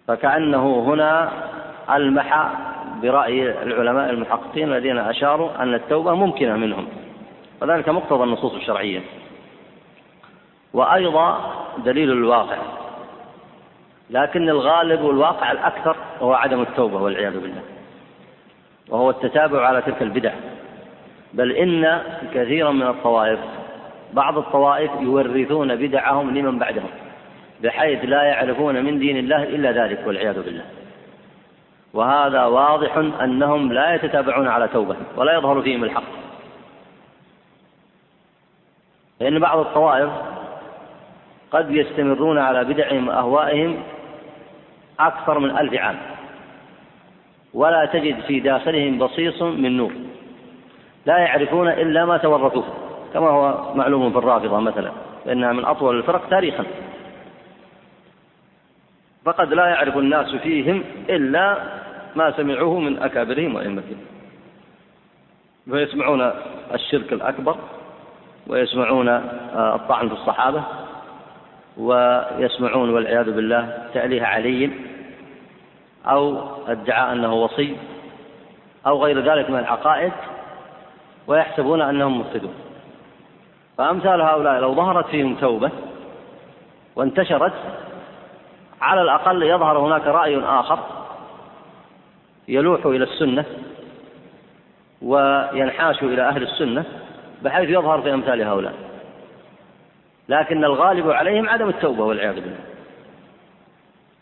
فكأنه هنا ألمح برأي العلماء المحققين الذين أشاروا أن التوبة ممكنة منهم وذلك مقتضى النصوص الشرعية. وأيضا دليل الواقع لكن الغالب والواقع الأكثر هو عدم التوبة والعياذ بالله وهو التتابع على تلك البدع. بل إن كثيرا من الطوائف بعض الطوائف يورثون بدعهم لمن بعدهم بحيث لا يعرفون من دين الله إلا ذلك والعياذ بالله. وهذا واضح أنهم لا يتتابعون على توبة ولا يظهر فيهم الحق. لأن بعض الطوائف قد يستمرون على بدعهم وأهوائهم أكثر من ألف عام. ولا تجد في داخلهم بصيص من نور. لا يعرفون إلا ما تورثوه. كما هو معلوم في الرافضة مثلا فإنها من أطول الفرق تاريخا. فقد لا يعرف الناس فيهم إلا ما سمعوه من أكابرهم وأئمتهم. فيسمعون الشرك الأكبر ويسمعون آه، الطعن في الصحابة ويسمعون والعياذ بالله تأليه علي أو ادعاء أنه وصي أو غير ذلك من العقائد ويحسبون أنهم مفسدون. فأمثال هؤلاء لو ظهرت فيهم توبة وانتشرت على الأقل يظهر هناك رأي آخر يلوح إلى السنة وينحاش إلى أهل السنة بحيث يظهر في أمثال هؤلاء. لكن الغالب عليهم عدم التوبة والعياذ بالله.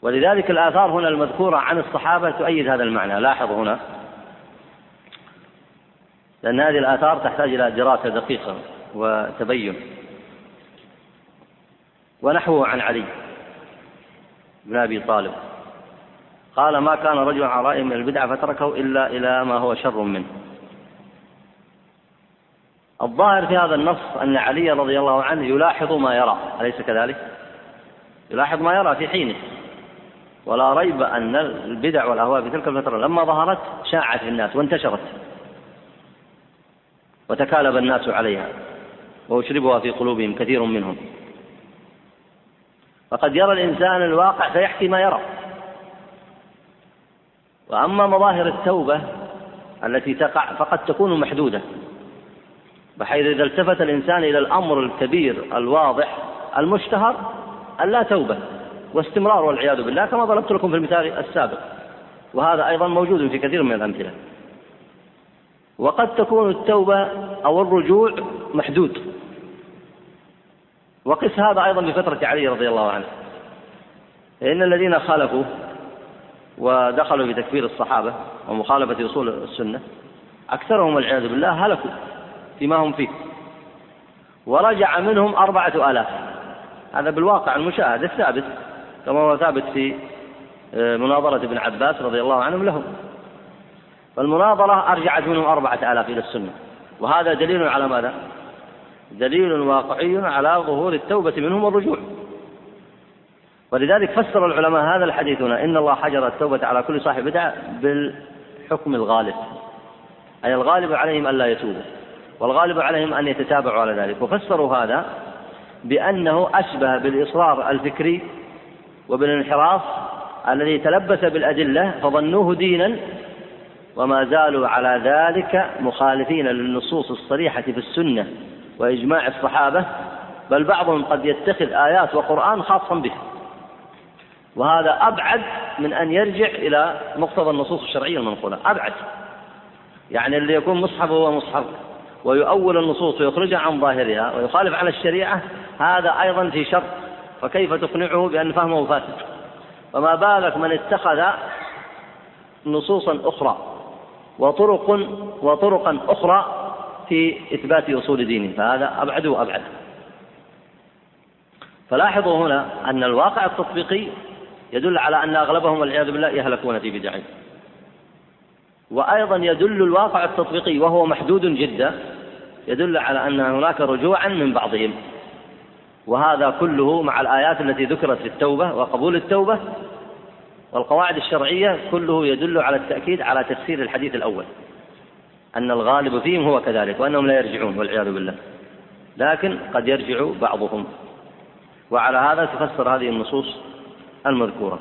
ولذلك الآثار هنا المذكورة عن الصحابة تؤيد هذا المعنى. لاحظ هنا لأن هذه الآثار تحتاج إلى دراسة دقيقة. وتبين. ونحوه عن علي بن أبي طالب. قال ما كان رجل رأي من البدعة فتركه إلا إلى ما هو شر منه. الظاهر في هذا النص أن علي رضي الله عنه يلاحظ ما يرى. أليس كذلك؟ يلاحظ ما يرى في حينه. ولا ريب أن البدع والأهواء في تلك الفترة لما ظهرت شاعت في الناس وانتشرت. وتكالب الناس عليها. وأشربها في قلوبهم كثير منهم. فقد يرى الإنسان الواقع فيحكي ما يرى. وأما مظاهر التوبة التي تقع فقد تكون محدودة بحيث إذا التفت الإنسان إلى الأمر الكبير الواضح المشتهر أن لا توبة واستمرار والعياذ بالله كما ضربت لكم في المثال السابق. وهذا أيضا موجود في كثير من الأمثلة. وقد تكون التوبة أو الرجوع محدود. وقس هذا أيضا بفترة علي رضي الله عنه. إن الذين خالفوا ودخلوا في تكفير الصحابة ومخالفة أصول السنة أكثرهم والعياذ بالله هلكوا فيما هم فيه. ورجع منهم أربعة آلاف. هذا بالواقع المشاهد الثابت كما هو ثابت في آه، مناظرة ابن عباس رضي الله عنهم لهم. فالمناظرة أرجعت منهم أربعة آلاف إلى السنة. وهذا دليل على ماذا؟ دليل واقعي على ظهور التوبة منهم والرجوع. ولذلك فسر العلماء هذا الحديث هنا إن الله حجر التوبة على كل صاحب بدعة بالحكم الغالب. أي الغالب عليهم ألا يتوبوا والغالب عليهم أن يتتابعوا على ذلك. وفسروا هذا بأنه أشبه بالإصرار الفكري وبالانحراف الذي تلبس بالأدلة فظنوه دينا وما زالوا على ذلك مخالفين للنصوص الصريحة في السنة. وإجماع الصحابة بل بعضهم قد يتخذ آيات وقرآن خاصا به. وهذا أبعد من أن يرجع إلى مقتضى النصوص الشرعية المنقولة. أبعد. يعني اللي يكون مصحف هو مصحف ويؤول النصوص ويخرجها عن ظاهرها ويخالف على الشريعة هذا أيضا في شر فكيف تقنعه بأن فهمه فاسد؟ فما بالك من اتخذ نصوصا أخرى وطرق وطرقا أخرى في إثبات أصول دينه فهذا أبعد وأبعد. فلاحظوا هنا أن الواقع التطبيقي يدل على أن أغلبهم والعياذ بالله يهلكون في بدعهم وأيضا يدل الواقع التطبيقي وهو محدود جدا يدل على أن هناك رجوعا من بعضهم. وهذا كله مع الآيات التي ذكرت في التوبة وقبول التوبة والقواعد الشرعية كله يدل على التأكيد على تفسير الحديث الأول. أن الغالب فيهم هو كذلك وأنهم لا يرجعون والعياذ بالله. لكن قد يرجع بعضهم. وعلى هذا تفسر هذه النصوص المذكورة.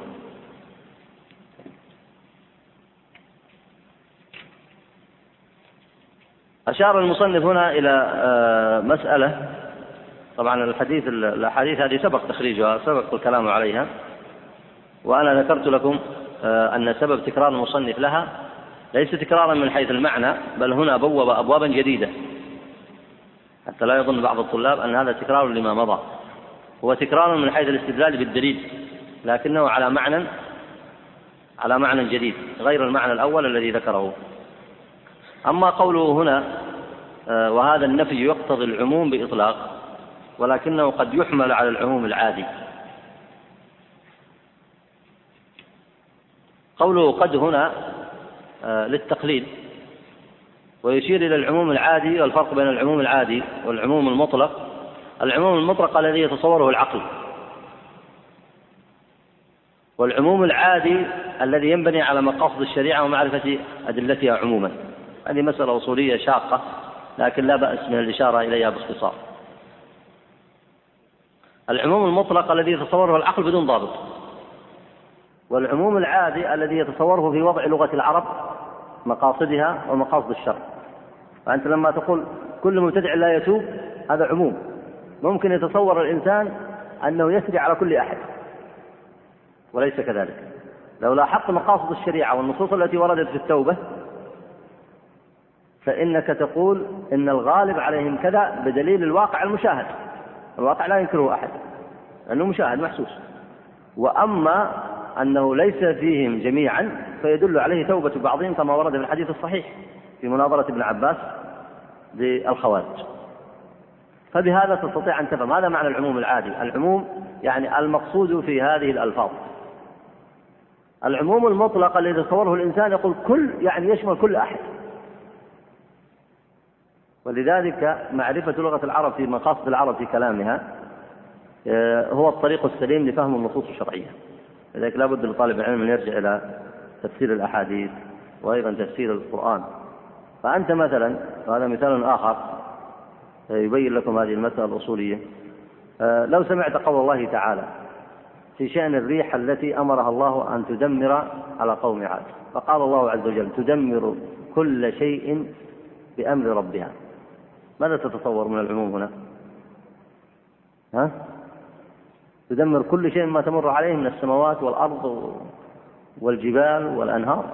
أشار المصنف هنا إلى آه، مسألة. طبعا الحديث الأحاديث هذه سبق تخريجها سبق الكلام عليها. وأنا ذكرت لكم آه، أن سبب تكرار المصنف لها ليس تكرارا من حيث المعنى بل هنا بوب أبوابا جديدة. حتى لا يظن بعض الطلاب أن هذا تكرار لما مضى. هو تكرار من حيث الاستدلال بالدليل لكنه على معنى على معنى جديد غير المعنى الأول الذي ذكره. أما قوله هنا آه، وهذا النفي يقتضي العموم بإطلاق ولكنه قد يحمل على العموم العادي. قوله قد هنا آه، للتقليد. ويشير إلى العموم العادي والفرق بين العموم العادي والعموم المطلق. العموم المطلق الذي يتصوره العقل. والعموم العادي الذي ينبني على مقاصد الشريعة ومعرفة أدلتها عموما. هذه مسألة أصولية شاقة لكن لا بأس من الإشارة إليها باختصار. العموم المطلق الذي يتصوره العقل بدون ضابط. والعموم العادي الذي يتصوره في وضع لغة العرب مقاصدها ومقاصد الشر فأنت لما تقول كل مبتدع لا يتوب هذا عموم. ممكن يتصور الإنسان أنه يسري على كل أحد. وليس كذلك. لو لاحظت مقاصد الشريعة والنصوص التي وردت في التوبة فإنك تقول إن الغالب عليهم كذا بدليل الواقع المشاهد. الواقع لا ينكره أحد لأنه مشاهد محسوس. وأما أنه ليس فيهم جميعا فيدل عليه توبة بعضهم كما ورد في الحديث الصحيح في مناظرة ابن عباس للخوارج فبهذا تستطيع أن تفهم هذا معنى العموم العادي. العموم يعني المقصود في هذه الألفاظ. العموم المطلق الذي يتصوره الإنسان يقول كل يعني يشمل كل أحد. ولذلك معرفة لغة العرب في مقاصد العرب في كلامها آه، هو الطريق السليم لفهم النصوص الشرعية. لذلك لا بد لطالب العلم أن يرجع إلى تفسير الأحاديث وأيضا تفسير القرآن. فأنت مثلا وهذا مثال آخر يبين لكم هذه المسألة الأصولية. آه، لو سمعت قول الله تعالى في شأن الريح التي أمرها الله أن تدمر على قوم عاد. فقال الله عز وجل تدمر كل شيء بأمر ربها. ماذا تتصور من العموم هنا؟ ها؟ تدمر كل شيء ما تمر عليه من السماوات والأرض والجبال والأنهار.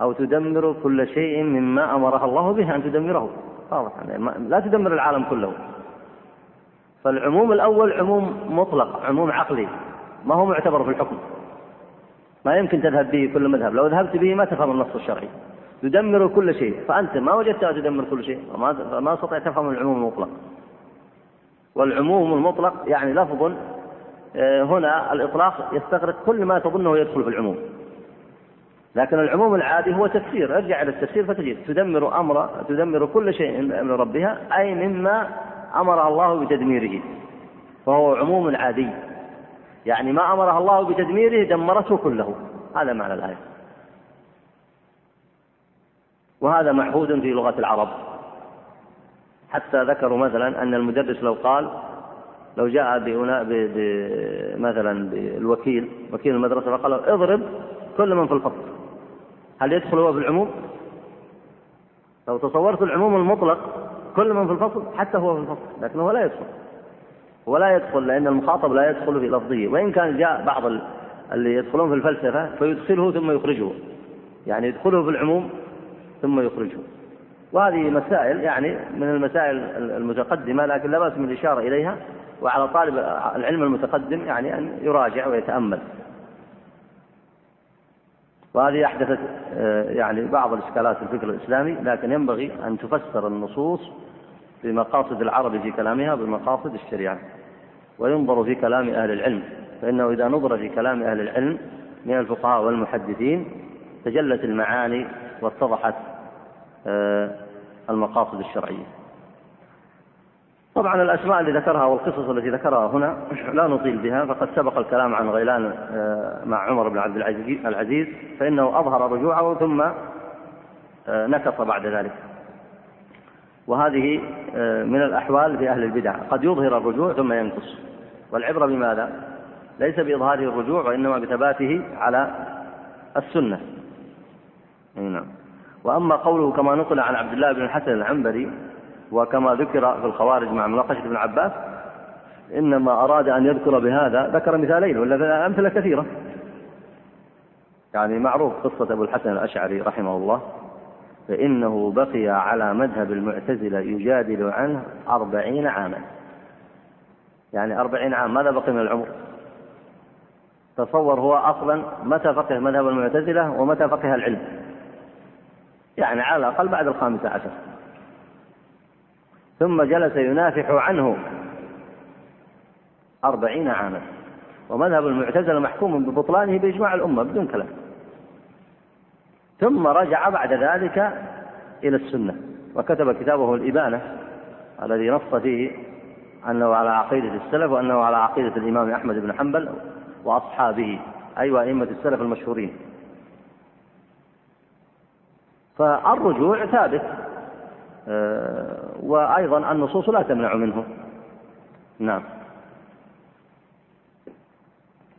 أو تدمر كل شيء مما أمرها الله به أن تدمره. واضح. يعني لا تدمر العالم كله. فالعموم الأول عموم مطلق عموم عقلي. ما هو معتبر في الحكم. ما يمكن تذهب به كل مذهب. لو ذهبت به ما تفهم النص الشرعي. تدمر كل شيء. فأنت ما وجدتها تدمر كل شيء. فما ما استطيع تفهم العموم المطلق. والعموم المطلق يعني لفظ آه، هنا الإطلاق يستغرق كل ما تظنه يدخل في العموم. لكن العموم العادي هو تفسير. ارجع إلى التفسير فتجد تدمر أمر تدمر كل شيء من ربها أي مما أمرها الله بتدميره. فهو عموم عادي. يعني ما أمرها الله بتدميره دمرته كله. هذا معنى الآية. وهذا معهود في لغة العرب. حتى ذكروا مثلا أن المدرس لو قال لو جاء مثلا بالوكيل وكيل المدرسة فقال اضرب كل من في الفصل هل يدخل هو في العموم؟ لو تصورت العموم المطلق كل من في الفصل حتى هو في الفصل لكنه لا يدخل. هو لا يدخل لأن المخاطب لا يدخل في لفظية وإن كان جاء بعض اللي يدخلون في الفلسفة فيدخله ثم يخرجه. يعني يدخله في العموم ثم يخرجه. وهذه مسائل يعني من المسائل المتقدمة لكن لا بأس من الإشارة إليها وعلى طالب العلم المتقدم يعني أن يراجع ويتأمل. وهذه أحدثت آه، يعني بعض الإشكالات في الفكر الإسلامي لكن ينبغي أن تفسر النصوص بمقاصد العرب في كلامها بمقاصد الشريعة وينظر في كلام أهل العلم فإنه إذا نظر في كلام أهل العلم من الفقهاء والمحدثين تجلت المعاني واتضحت آه، المقاصد الشرعية. طبعا الأسماء اللي ذكرها والقصص التي ذكرها هنا لا نطيل بها فقد سبق الكلام عن غيلان آه، مع عمر بن عبد العزيز فإنه أظهر رجوعه ثم آه، نكص بعد ذلك. وهذه آه، من الأحوال في أهل البدع. قد يظهر الرجوع ثم ينكص والعبرة بماذا؟ ليس بإظهاره الرجوع وإنما بثباته على السنة. نعم. وأما قوله كما نقل عن عبد الله بن الحسن العنبري وكما ذكر في الخوارج مع مناقشة ابن عباس إنما أراد أن يذكر بهذا ذكر مثالين ولا أمثلة كثيرة. يعني معروف قصة أبو الحسن الأشعري رحمه الله فإنه بقي على مذهب المعتزلة يجادل عنه أربعين عاما. يعني أربعين عام ماذا بقي من العمر؟ تصور هو أصلا متى فقه مذهب المعتزلة ومتى فقه العلم. يعني على الأقل بعد الخامسة عشر. ثم جلس ينافح عنه أربعين عاما. ومذهب المعتزلة محكوم ببطلانه بإجماع الأمة بدون كلام. ثم رجع بعد ذلك إلى السنة. وكتب كتابه الإبانة الذي نص فيه أنه على عقيدة السلف وأنه على عقيدة الإمام أحمد بن حنبل وأصحابه أي أيوة وأئمة السلف المشهورين. فالرجوع ثابت. آه، وأيضا النصوص لا تمنع منه. نعم.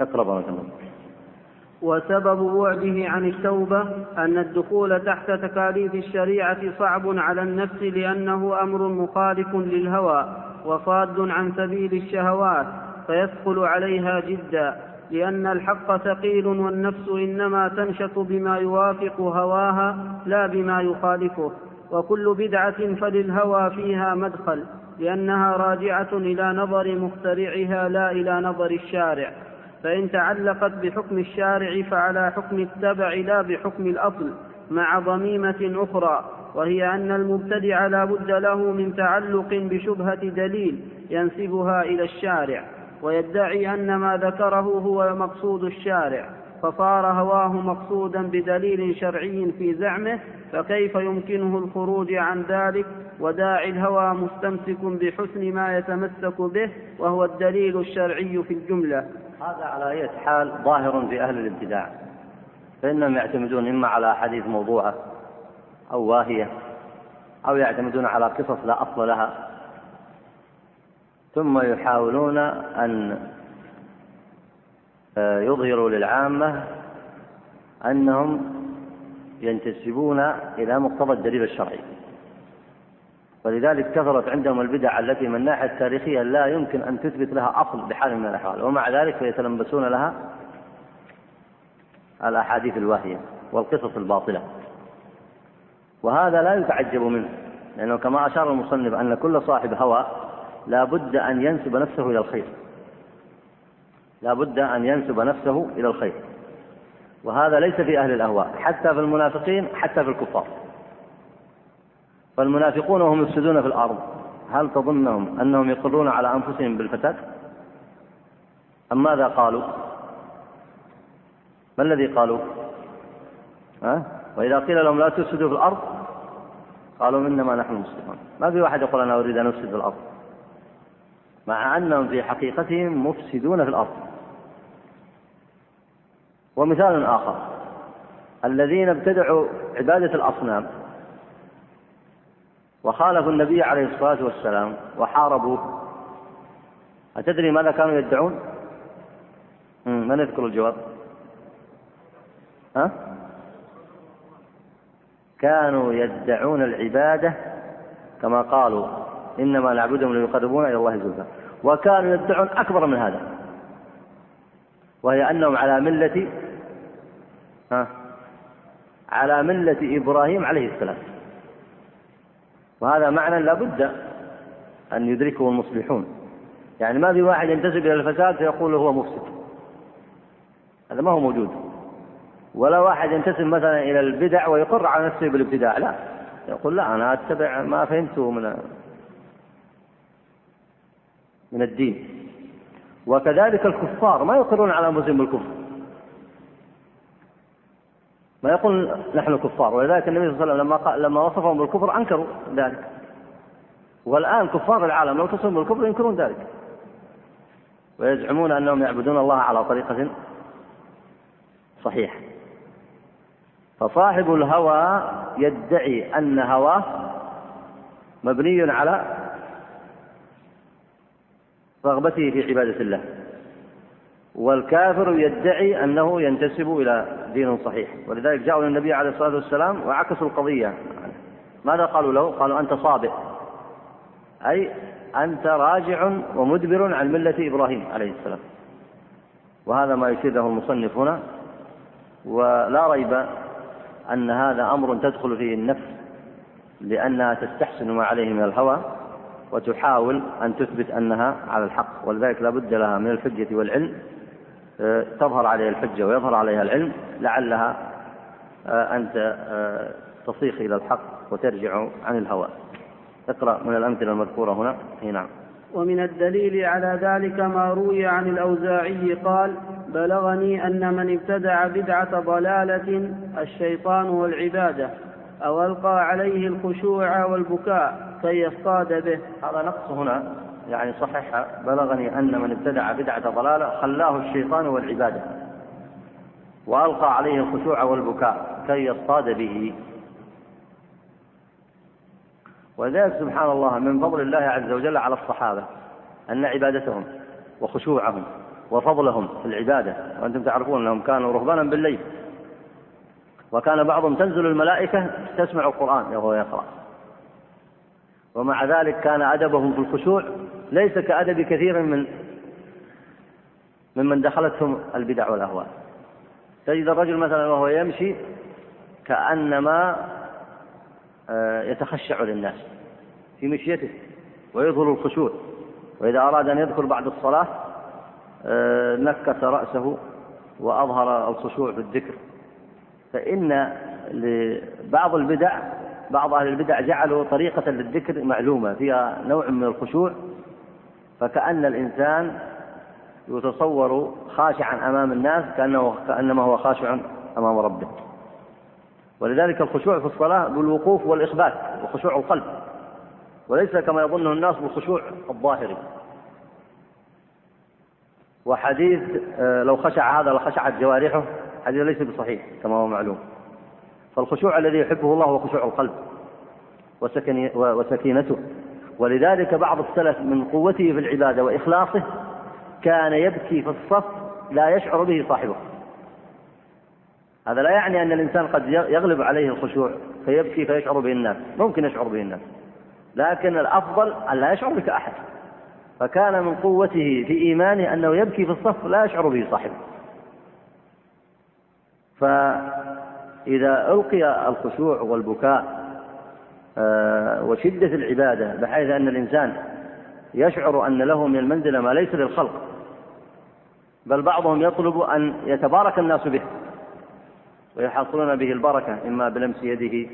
اقرأ الله وسبب بعده عن التوبة أن الدخول تحت تكاليف الشريعة صعب على النفس لأنه أمر مخالف للهوى وصاد عن سبيل الشهوات فيثقل عليها جدا. لأن الحق ثقيل والنفس إنما تنشط بما يوافق هواها لا بما يخالفه وكل بدعة فللهوى فيها مدخل لأنها راجعة إلى نظر مخترعها لا إلى نظر الشارع فإن تعلقت بحكم الشارع فعلى حكم التبع لا بحكم الأصل مع ضميمة أخرى وهي أن المبتدع لا بد له من تعلق بشبهة دليل ينسبها إلى الشارع. ويدعي أن ما ذكره هو مقصود الشارع فصار هواه مقصودا بدليل شرعي في زعمه فكيف يمكنه الخروج عن ذلك؟ وداعي الهوى مستمسك بحسن ما يتمسك به وهو الدليل الشرعي في الجملة. هذا على أي حال ظاهر في أهل الابتداع؟ فإنهم يعتمدون إما على أحاديث موضوعة أو واهية أو يعتمدون على قصص لا أصل لها. ثم يحاولون أن آه، يظهروا للعامة أنهم ينتسبون إلى مقتضى الدليل الشرعي. ولذلك كثرت عندهم البدع التي من الناحية التاريخية لا يمكن أن تثبت لها أصل بحال من الأحوال. ومع ذلك فيتلبسون لها الأحاديث الواهية والقصص الباطلة. وهذا لا يتعجب منه لأنه كما أشار المصنف أن كل صاحب هوى لا بد أن ينسب نفسه إلى الخير. لا بد أن ينسب نفسه إلى الخير. وهذا ليس في أهل الأهواء حتى في المنافقين حتى في الكفار. فالمنافقون وهم يفسدون في الأرض. هل تظنهم أنهم يقرون على أنفسهم بالفساد؟ أم ماذا قالوا؟ ما الذي قالوا؟ ها؟ وإذا قيل لهم لا تفسدوا في الأرض قالوا إنما نحن مسلمون. ما في واحد يقول أنا أريد أن أفسد في الأرض. مع أنهم في حقيقتهم مفسدون في الأرض ومثال آخر الذين ابتدعوا عبادة الأصنام وخالفوا النبي عليه الصلاة والسلام وحاربوه أتدري ماذا كانوا يدعون؟ من يذكر الجواب؟ ها؟ كانوا يدعون العبادة كما قالوا إنما نعبدهم ليقربونا إلى الله زلفى. وكانوا يدعون أكبر من هذا. وهي أنهم على ملة ها على ملة إبراهيم عليه السلام. وهذا معنى لا بد أن يدركه المصلحون. يعني ما في واحد ينتسب إلى الفساد فيقول هو مفسد. هذا ما هو موجود. ولا واحد ينتسب مثلا إلى البدع ويقر على نفسه بالابتداع. لا. يقول لا أنا أتبع ما فهمته من من الدين. وكذلك الكفار ما يقرون على أنفسهم بالكفر. ما يقول نحن كفار ولذلك النبي صلى الله عليه وسلم لما لما وصفهم بالكفر أنكروا ذلك. والآن كفار العالم لو تصفهم بالكفر ينكرون ذلك. ويزعمون أنهم يعبدون الله على طريقة صحيحة. فصاحب الهوى يدعي أن هواه مبني على رغبته في عبادة الله. والكافر يدعي أنه ينتسب إلى دين صحيح. ولذلك جاءوا إلى النبي عليه الصلاة والسلام وعكسوا القضية. ماذا قالوا له؟ قالوا أنت صابئ أي أنت راجع ومدبر عن ملة إبراهيم عليه السلام. وهذا ما يشير له المصنف هنا. ولا ريب أن هذا أمر تدخل فيه النفس لأنها تستحسن ما عليه من الهوى. وتحاول أن تثبت أنها على الحق ولذلك لا بد لها من الحجة والعلم آه، تظهر عليها الحجة ويظهر عليها العلم لعلها آه، أن آه، تصيخ إلى الحق وترجع عن الهوى. اقرأ من الأمثلة المذكورة هنا. هي نعم. ومن الدليل على ذلك ما روي عن الأوزاعي قال بلغني أن من ابتدع بدعة ضلالة الشيطان والعبادة أو ألقى عليه الخشوع والبكاء كي يصطاد به. هذا نقص هنا. يعني صحح بلغني أن من ابتدع بدعة ضلالة خلاه الشيطان والعبادة. وألقى عليه الخشوع والبكاء. كي يصطاد به. ولذلك سبحان الله من فضل الله عز وجل على الصحابة. أن عبادتهم وخشوعهم وفضلهم في العبادة. وأنتم تعرفون أنهم كانوا رهبانا بالليل. وكان بعضهم تنزل الملائكة تسمع القرآن. وهو يقرأ ومع ذلك كان أدبهم في الخشوع ليس كأدب كثير من ممن دخلتهم البدع والأهواء. تجد الرجل مثلا وهو يمشي كأنما آه، يتخشع للناس في مشيته ويظهر الخشوع. وإذا أراد أن يدخل بعد الصلاة آه، نكس رأسه وأظهر الخشوع في الذكر. فإن لبعض البدع بعض أهل البدع جعلوا طريقة للذكر معلومة فيها نوع من الخشوع فكأن الإنسان يتصور خاشعا أمام الناس كأنه كأنما هو خاشع أمام ربه. ولذلك الخشوع في الصلاة بالوقوف والإخبات وخشوع القلب. وليس كما يظنه الناس بالخشوع الظاهري وحديث آه، لو خشع هذا لخشعت جوارحه حديث ليس بصحيح كما هو معلوم. فالخشوع الذي يحبه الله هو خشوع القلب وسكينته. ولذلك بعض السلف من قوته في العبادة وإخلاصه كان يبكي في الصف لا يشعر به صاحبه. هذا لا يعني أن الإنسان قد يغلب عليه الخشوع فيبكي فيشعر به الناس. ممكن يشعر به الناس. لكن الأفضل أن لا يشعر بك أحد. فكان من قوته في إيمانه أنه يبكي في الصف لا يشعر به صاحبه. فإذا ألقي الخشوع والبكاء آه، وشدة العبادة بحيث أن الإنسان يشعر أن له من المنزلة ما ليس للخلق بل بعضهم يطلب أن يتبارك الناس به ويحصلون به البركة إما بلمس يده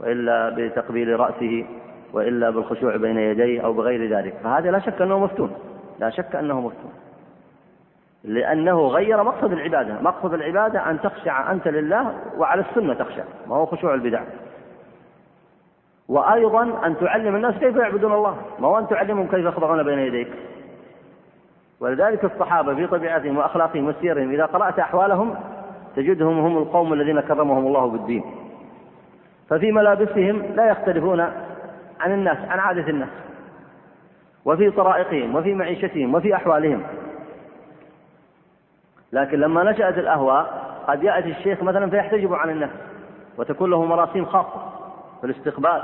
وإلا بتقبيل رأسه وإلا بالخشوع بين يديه أو بغير ذلك. فهذا لا شك أنه مفتون لا شك أنه مفتون. لأنه غير مقصد العبادة. مقصد العبادة أن تخشع أنت لله وعلى السنة تخشع. ما هو خشوع البدع. وأيضا أن تعلم الناس كيف يعبدون الله. ما هو أن تعلمهم كيف يخضعون بين يديك. ولذلك الصحابة في طبيعتهم وأخلاقهم وسيرهم إذا قرأت أحوالهم تجدهم هم القوم الذين كرمهم الله بالدين. ففي ملابسهم لا يختلفون عن الناس عن عادة الناس. وفي طرائقهم وفي معيشتهم وفي أحوالهم. لكن لما نشأت الأهواء قد يأتي الشيخ مثلا فيحتجب عن الناس وتكون له مراسيم خاصة في الاستقبال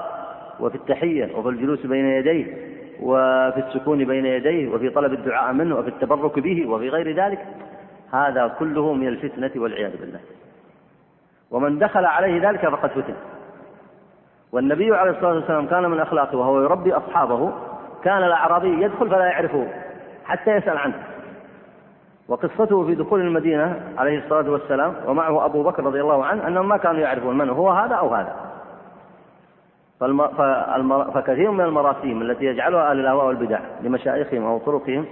وفي التحية وفي الجلوس بين يديه وفي السكون بين يديه وفي طلب الدعاء منه وفي التبرك به وفي غير ذلك. هذا كله من الفتنة والعياذ بالله. ومن دخل عليه ذلك فقد فتن. والنبي عليه الصلاة والسلام كان من أخلاقه وهو يربي أصحابه كان الأعرابي يدخل فلا يعرفه حتى يسأل عنه. وقصته في دخول المدينة عليه الصلاة والسلام ومعه أبو بكر رضي الله عنه أنهم ما كانوا يعرفون من هو هذا أو هذا. فكثير من المراسيم التي يجعلها أهل الأهواء والبدع لمشايخهم أو طرقهم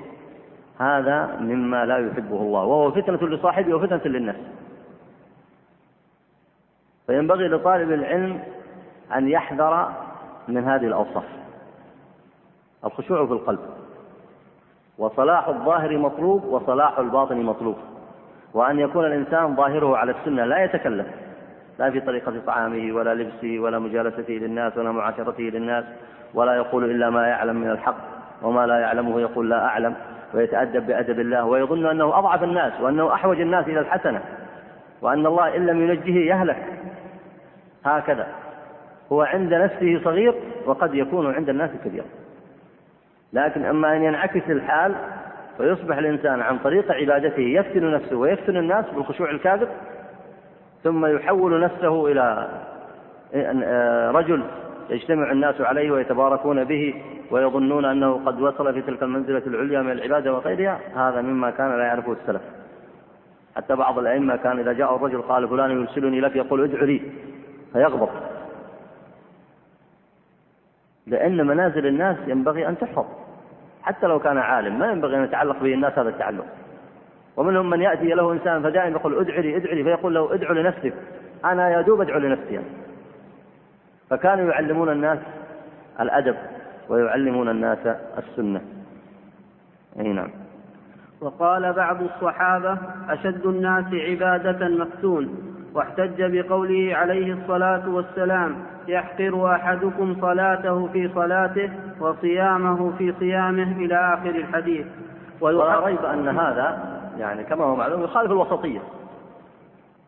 هذا مما لا يحبه الله وهو فتنة لصاحبه وفتنة للناس فينبغي لطالب العلم أن يحذر من هذه الأوصاف. الخشوع في القلب. وصلاح الظاهر مطلوب وصلاح الباطن مطلوب. وأن يكون الإنسان ظاهره على السنة لا يتكلم لا في طريقة طعامه ولا لبسه ولا مجالسته للناس ولا معاشرته للناس ولا يقول إلا ما يعلم من الحق وما لا يعلمه يقول لا أعلم ويتأدب بأدب الله ويظن أنه أضعف الناس وأنه أحوج الناس إلى الحسنة وأن الله إن لم ينجه يهلك. هكذا. هو عند نفسه صغير وقد يكون عند الناس كبير. لكن أما أن ينعكس الحال فيصبح الإنسان عن طريق عبادته يفتن نفسه ويفتن الناس بالخشوع الكاذب ثم يحول نفسه إلى رجل يجتمع الناس عليه ويتباركون به ويظنون أنه قد وصل في تلك المنزلة العليا من العبادة وغيرها هذا مما كان لا يعرفه السلف. حتى بعض الأئمة كان إذا جاء الرجل قال فلان يرسلني لك يقول ادع لي فيغضب. لأن منازل الناس ينبغي أن تحفظ. حتى لو كان عالم ما ينبغي أن يتعلق به الناس هذا التعلق. ومنهم من يأتي له إنسان فدائما يقول ادع لي ادع لي. فيقول له ادعو لنفسك. أنا يا دوب أدعو لنفسي فكانوا يعلمون الناس الأدب ويعلمون الناس السنة. أي نعم. وقال بعض الصحابة أشد الناس عبادة مفتون. واحتج بقوله عليه الصلاة والسلام يحقر أحدكم صلاته في صلاته وصيامه في صيامه إلى آخر الحديث. ولا ريب أن هذا يعني كما هو معلوم يخالف الوسطية.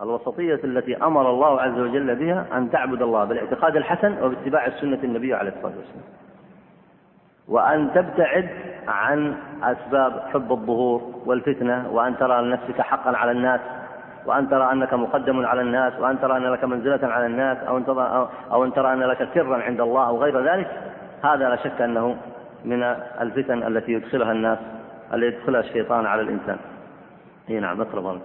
الوسطية التي أمر الله عز وجل بها أن تعبد الله بالاعتقاد الحسن وباتباع السنة النبي عليه الصلاة والسلام. وأن تبتعد عن أسباب حب الظهور والفتنة وأن ترى لنفسك حقا على الناس. وأن ترى أنك مقدم على الناس وأن ترى أن لك منزلة على الناس أو أن ترى, أو أن, ترى أن لك سرا عند الله أو غير ذلك هذا لا شك أنه من الفتن التي يدخلها الناس التي يدخلها الشيطان على الإنسان. إي نعم أقرب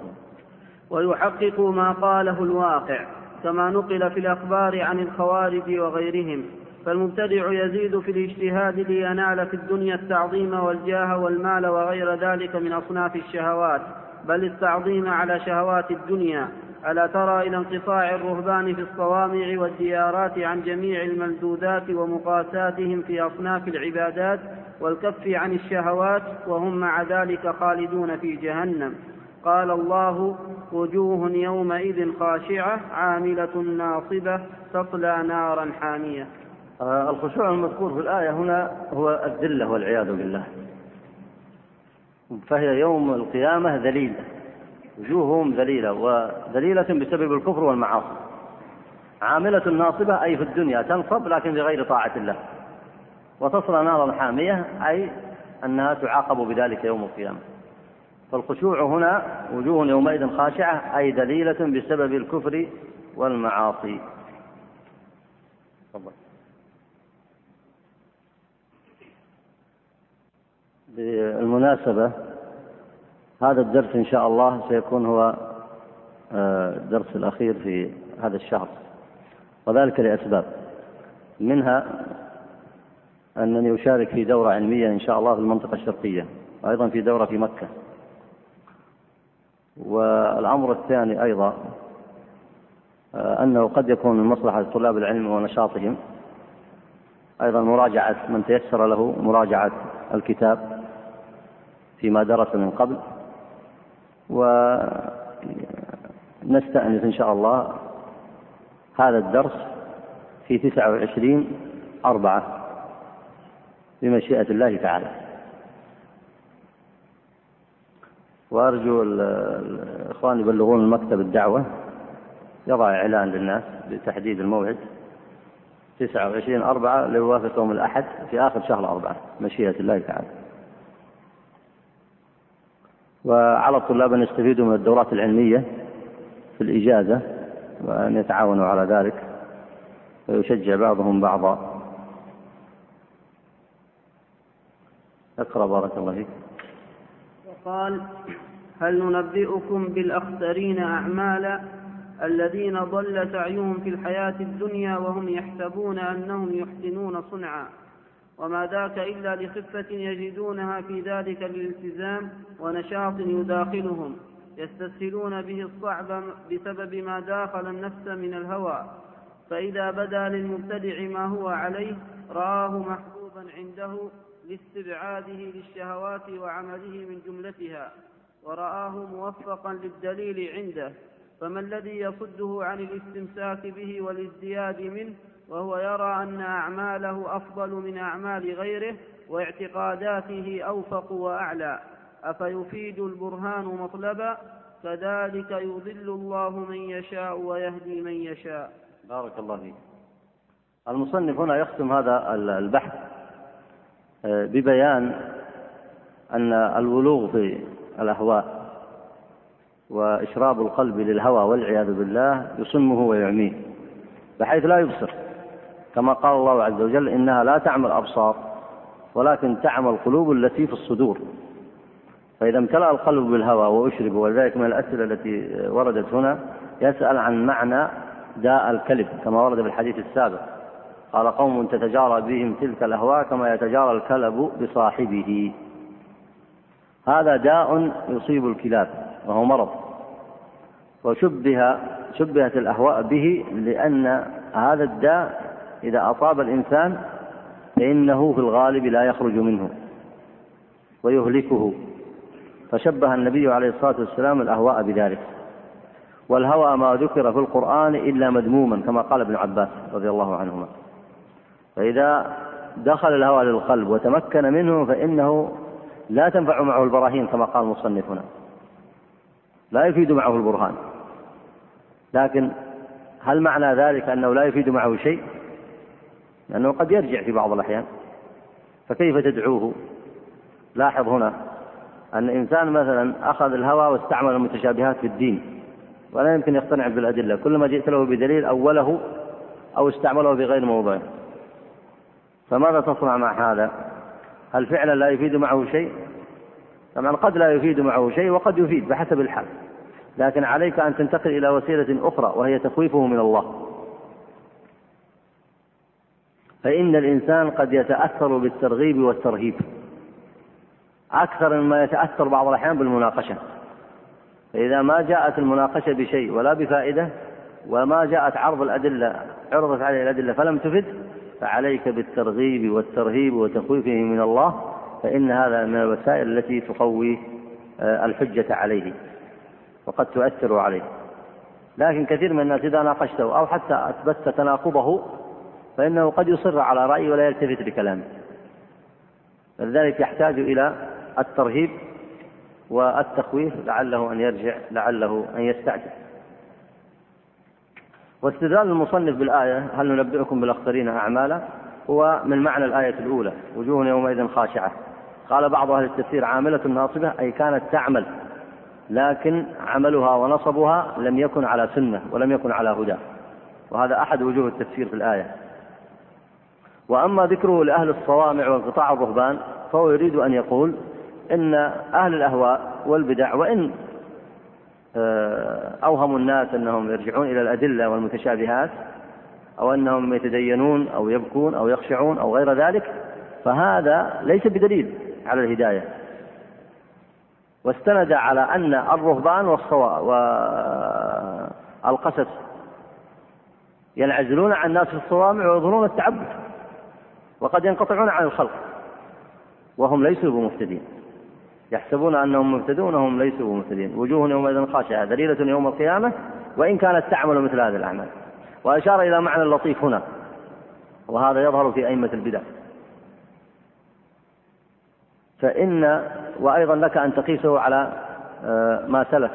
ويحقق ما قاله الواقع كما نقل في الأخبار عن الخوارج وغيرهم فالمبتدع يزيد في الاجتهاد لينال في الدنيا التعظيم والجاه والمال وغير ذلك من أصناف الشهوات. بل التعظيم على شهوات الدنيا. ألا ترى إلى انقطاع الرهبان في الصوامع والديارات عن جميع الملذوذات ومقاساتهم في أصناف العبادات والكف عن الشهوات وهم مع ذلك خالدون في جهنم. قال الله وجوه يومئذ خاشعة عاملة ناصبة تصلى نارا حامية. آه الخشوع المذكور في الآية هنا هو الذلة والعياذ بالله. فهي يوم القيامة ذليلة. وجوههم ذليلة وذليلة بسبب الكفر والمعاصي. عاملة ناصبة أي في الدنيا تنصب لكن بغير طاعة الله. وتصل نارا حامية أي أنها تعاقب بذلك يوم القيامة. فالخشوع هنا وجوه يومئذ خاشعة أي دليلة بسبب الكفر والمعاصي. تفضل. بالمناسبة هذا الدرس إن شاء الله سيكون هو آه، الدرس الأخير في هذا الشهر وذلك لأسباب. منها أنني أشارك في دورة علمية إن شاء الله في المنطقة الشرقية وأيضا في دورة في مكة. والأمر الثاني أيضا آه، أنه قد يكون من مصلحة طلاب العلم ونشاطهم أيضا مراجعة من تيسر له مراجعة الكتاب. فيما درس من قبل. ونستأنف إن شاء الله هذا الدرس في تسعة وعشرين أربعة بمشيئة الله تعالى. وأرجو الإخوان يبلغون المكتب الدعوة يضع إعلان للناس بتحديد الموعد. تسعة وعشرين أربعة ليوافق يوم الأحد في آخر شهر أربعة مشيئة الله تعالى. وعلى الطلاب أن يستفيدوا من الدورات العلمية في الإجازة وأن يتعاونوا على ذلك ويشجع بعضهم بعضا. اقرأ بارك الله فيك. وقال هل ننبئكم بالأخسرين أعمالا الذين ضل سعيهم في الحياة الدنيا وهم يحسبون أنهم يحسنون صنعا؟ وما ذاك إلا لخفة يجدونها في ذلك الالتزام ونشاط يداخلهم يستسهلون به الصعب بسبب ما داخل النفس من الهوى فإذا بدا للمبتدع ما هو عليه رآه محبوبا عنده لاستبعاده للشهوات وعمله من جملتها ورآه موفقا للدليل عنده فما الذي يصده عن الاستمساك به والازدياد منه وهو يرى أن أعماله أفضل من أعمال غيره واعتقاداته أوفق وأعلى. أفيفيد البرهان مطلبا؟ كذلك يضل الله من يشاء ويهدي من يشاء. بارك الله فيك. المصنف هنا يختم هذا البحث آه، ببيان أن الولوغ في الأهواء وإشراب القلب للهوى والعياذ بالله يصمه ويعميه بحيث لا يبصر. كما قال الله عز وجل إنها لا تعمى الأبصار ولكن تعمى القلوب التي في الصدور. فإذا امتلأ القلب بالهوى وأشرب ولذلك من الأسئلة التي وردت هنا يسأل عن معنى داء الكلب كما ورد في الحديث السابق. قال قوم تتجارى بهم تلك الأهواء كما يتجارى الكلب بصاحبه. هذا داء يصيب الكلاب وهو مرض. وشبه شبهت الأهواء به لأن هذا الداء إذا أصاب الإنسان فإنه في الغالب لا يخرج منه ويهلكه. فشبه النبي عليه الصلاة والسلام الأهواء بذلك. والهوى ما ذكر في القرآن إلا مذموما كما قال ابن عباس رضي الله عنهما. فإذا دخل الهوى للقلب وتمكن منه فإنه لا تنفع معه البراهين كما قال مصنفنا. لا يفيد معه البرهان. لكن هل معنى ذلك أنه لا يفيد معه شيء؟ لأنه قد يرجع في بعض الأحيان. فكيف تدعوه؟ لاحظ هنا أن إنسان مثلا أخذ الهوى واستعمل المتشابهات في الدين ولا يمكن يقتنع بالأدلة. كلما جئت له بدليل أوله أو استعمله في غير موضعه فماذا تصنع مع هذا؟ هل فعلا لا يفيد معه شيء؟ طبعا قد لا يفيد معه شيء وقد يفيد بحسب الحال. لكن عليك أن تنتقل إلى وسيلة أخرى وهي تخويفه من الله. فإن الإنسان قد يتأثر بالترغيب والترهيب أكثر مما يتأثر بعض الأحيان بالمناقشة. فإذا ما جاءت المناقشة بشيء ولا بفائدة وما جاءت عرض الأدلة عرضت عليه الأدلة فلم تفد فعليك بالترغيب والترهيب وتخويفه من الله فإن هذا من الوسائل التي تقوي آه، الحجة عليه وقد تؤثر عليه. لكن كثير من الناس إذا ناقشته أو حتى أثبتت تناقضه فإنه قد يصر على رأيه ولا يلتفت بكلامه. فلذلك يحتاج إلى الترهيب والتخويف لعله أن يرجع لعله أن يستعجل. واستدلال المصنف بالآية هل ننبئكم بالأخسرين أعمالا؟ هو من معنى الآية الأولى وجوه يومئذ خاشعة. قال بعض أهل التفسير عاملة ناصبة أي كانت تعمل لكن عملها ونصبها لم يكن على سنة ولم يكن على هدى. وهذا أحد وجوه التفسير في الآية. وأما ذكره لأهل الصوامع وانقطاع الرهبان فهو يريد أن يقول إن أهل الأهواء والبدع وإن آه، أوهموا الناس أنهم يرجعون إلى الأدلة والمتشابهات أو أنهم يتدينون أو يبكون أو يخشعون أو غير ذلك فهذا ليس بدليل على الهداية. واستند على أن الرهبان والقسس ينعزلون عن الناس في الصوامع ويظهرون التعبد. وقد ينقطعون عن الخلق وهم ليسوا بمهتدين. يحسبون أنهم مهتدون وهم ليسوا بمهتدين. وجوه يومئذ خاشعة دليلة يوم القيامة وإن كانت تعمل مثل هذه الأعمال. وأشار إلى معنى لطيف هنا وهذا يظهر في أئمة البدع. فإن وأيضا لك أن تقيسه على آه، ما سلف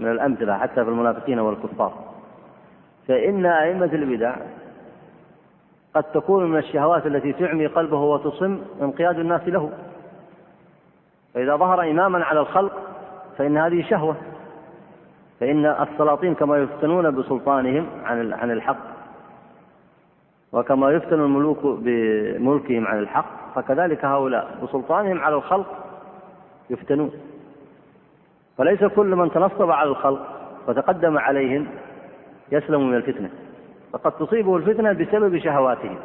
من الأمثلة حتى في المنافقين والكفار. فإن أئمة البدع قد تكون من الشهوات التي تعمي قلبه وتصم انقياد الناس له. فإذا ظهر إماما على الخلق فإن هذه شهوة. فإن السلاطين كما يفتنون بسلطانهم عن عن الحق. وكما يفتن الملوك بملكهم عن الحق فكذلك هؤلاء بسلطانهم على الخلق يفتنون. فليس كل من تنصب على الخلق وتقدم عليهم يسلم من الفتنة. فقد تصيبه الفتنة بسبب شهواتهم.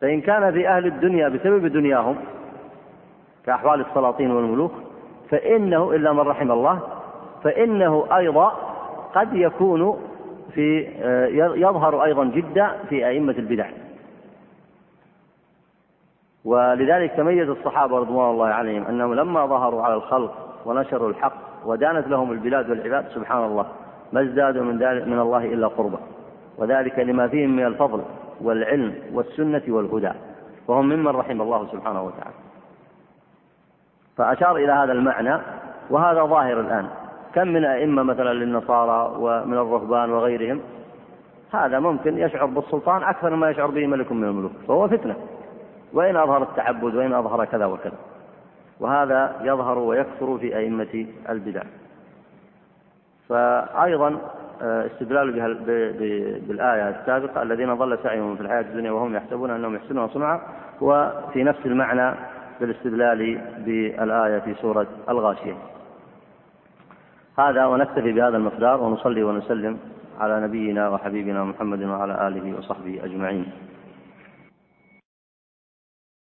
فإن كان في أهل الدنيا بسبب دنياهم كأحوال السلاطين والملوك فإنه إلا من رحم الله فإنه أيضا قد يكون في آه، يظهر أيضا جدا في أئمة البدع. ولذلك تميز الصحابة رضوان الله عليهم أنهم لما ظهروا على الخلق ونشروا الحق ودانت لهم البلاد والعباد سبحان الله ما ازدادوا من, من الله إلا قربا. وذلك لما فيهم من الفضل والعلم والسنة والهدى وهم ممن رحم الله سبحانه وتعالى. فأشار إلى هذا المعنى وهذا ظاهر الآن. كم من أئمة مثلا للنصارى ومن الرهبان وغيرهم؟ هذا ممكن يشعر بالسلطان أكثر مما يشعر به ملك من الملوك فهو فتنة. وإن أظهر التعبد وإن أظهر كذا وكذا. وهذا يظهر ويكثر في أئمة البدع. فأيضا استدلال بها بالآية السابقة الذين ضل سعيهم في الحياة الدنيا وهم يحسبون أنهم يحسنون صنعا وفي نفس المعنى بالاستدلال بالآية في سورة الغاشية. هذا ونكتفي بهذا المقدار ونصلي ونسلم على نبينا وحبيبنا محمد وعلى آله وصحبه أجمعين.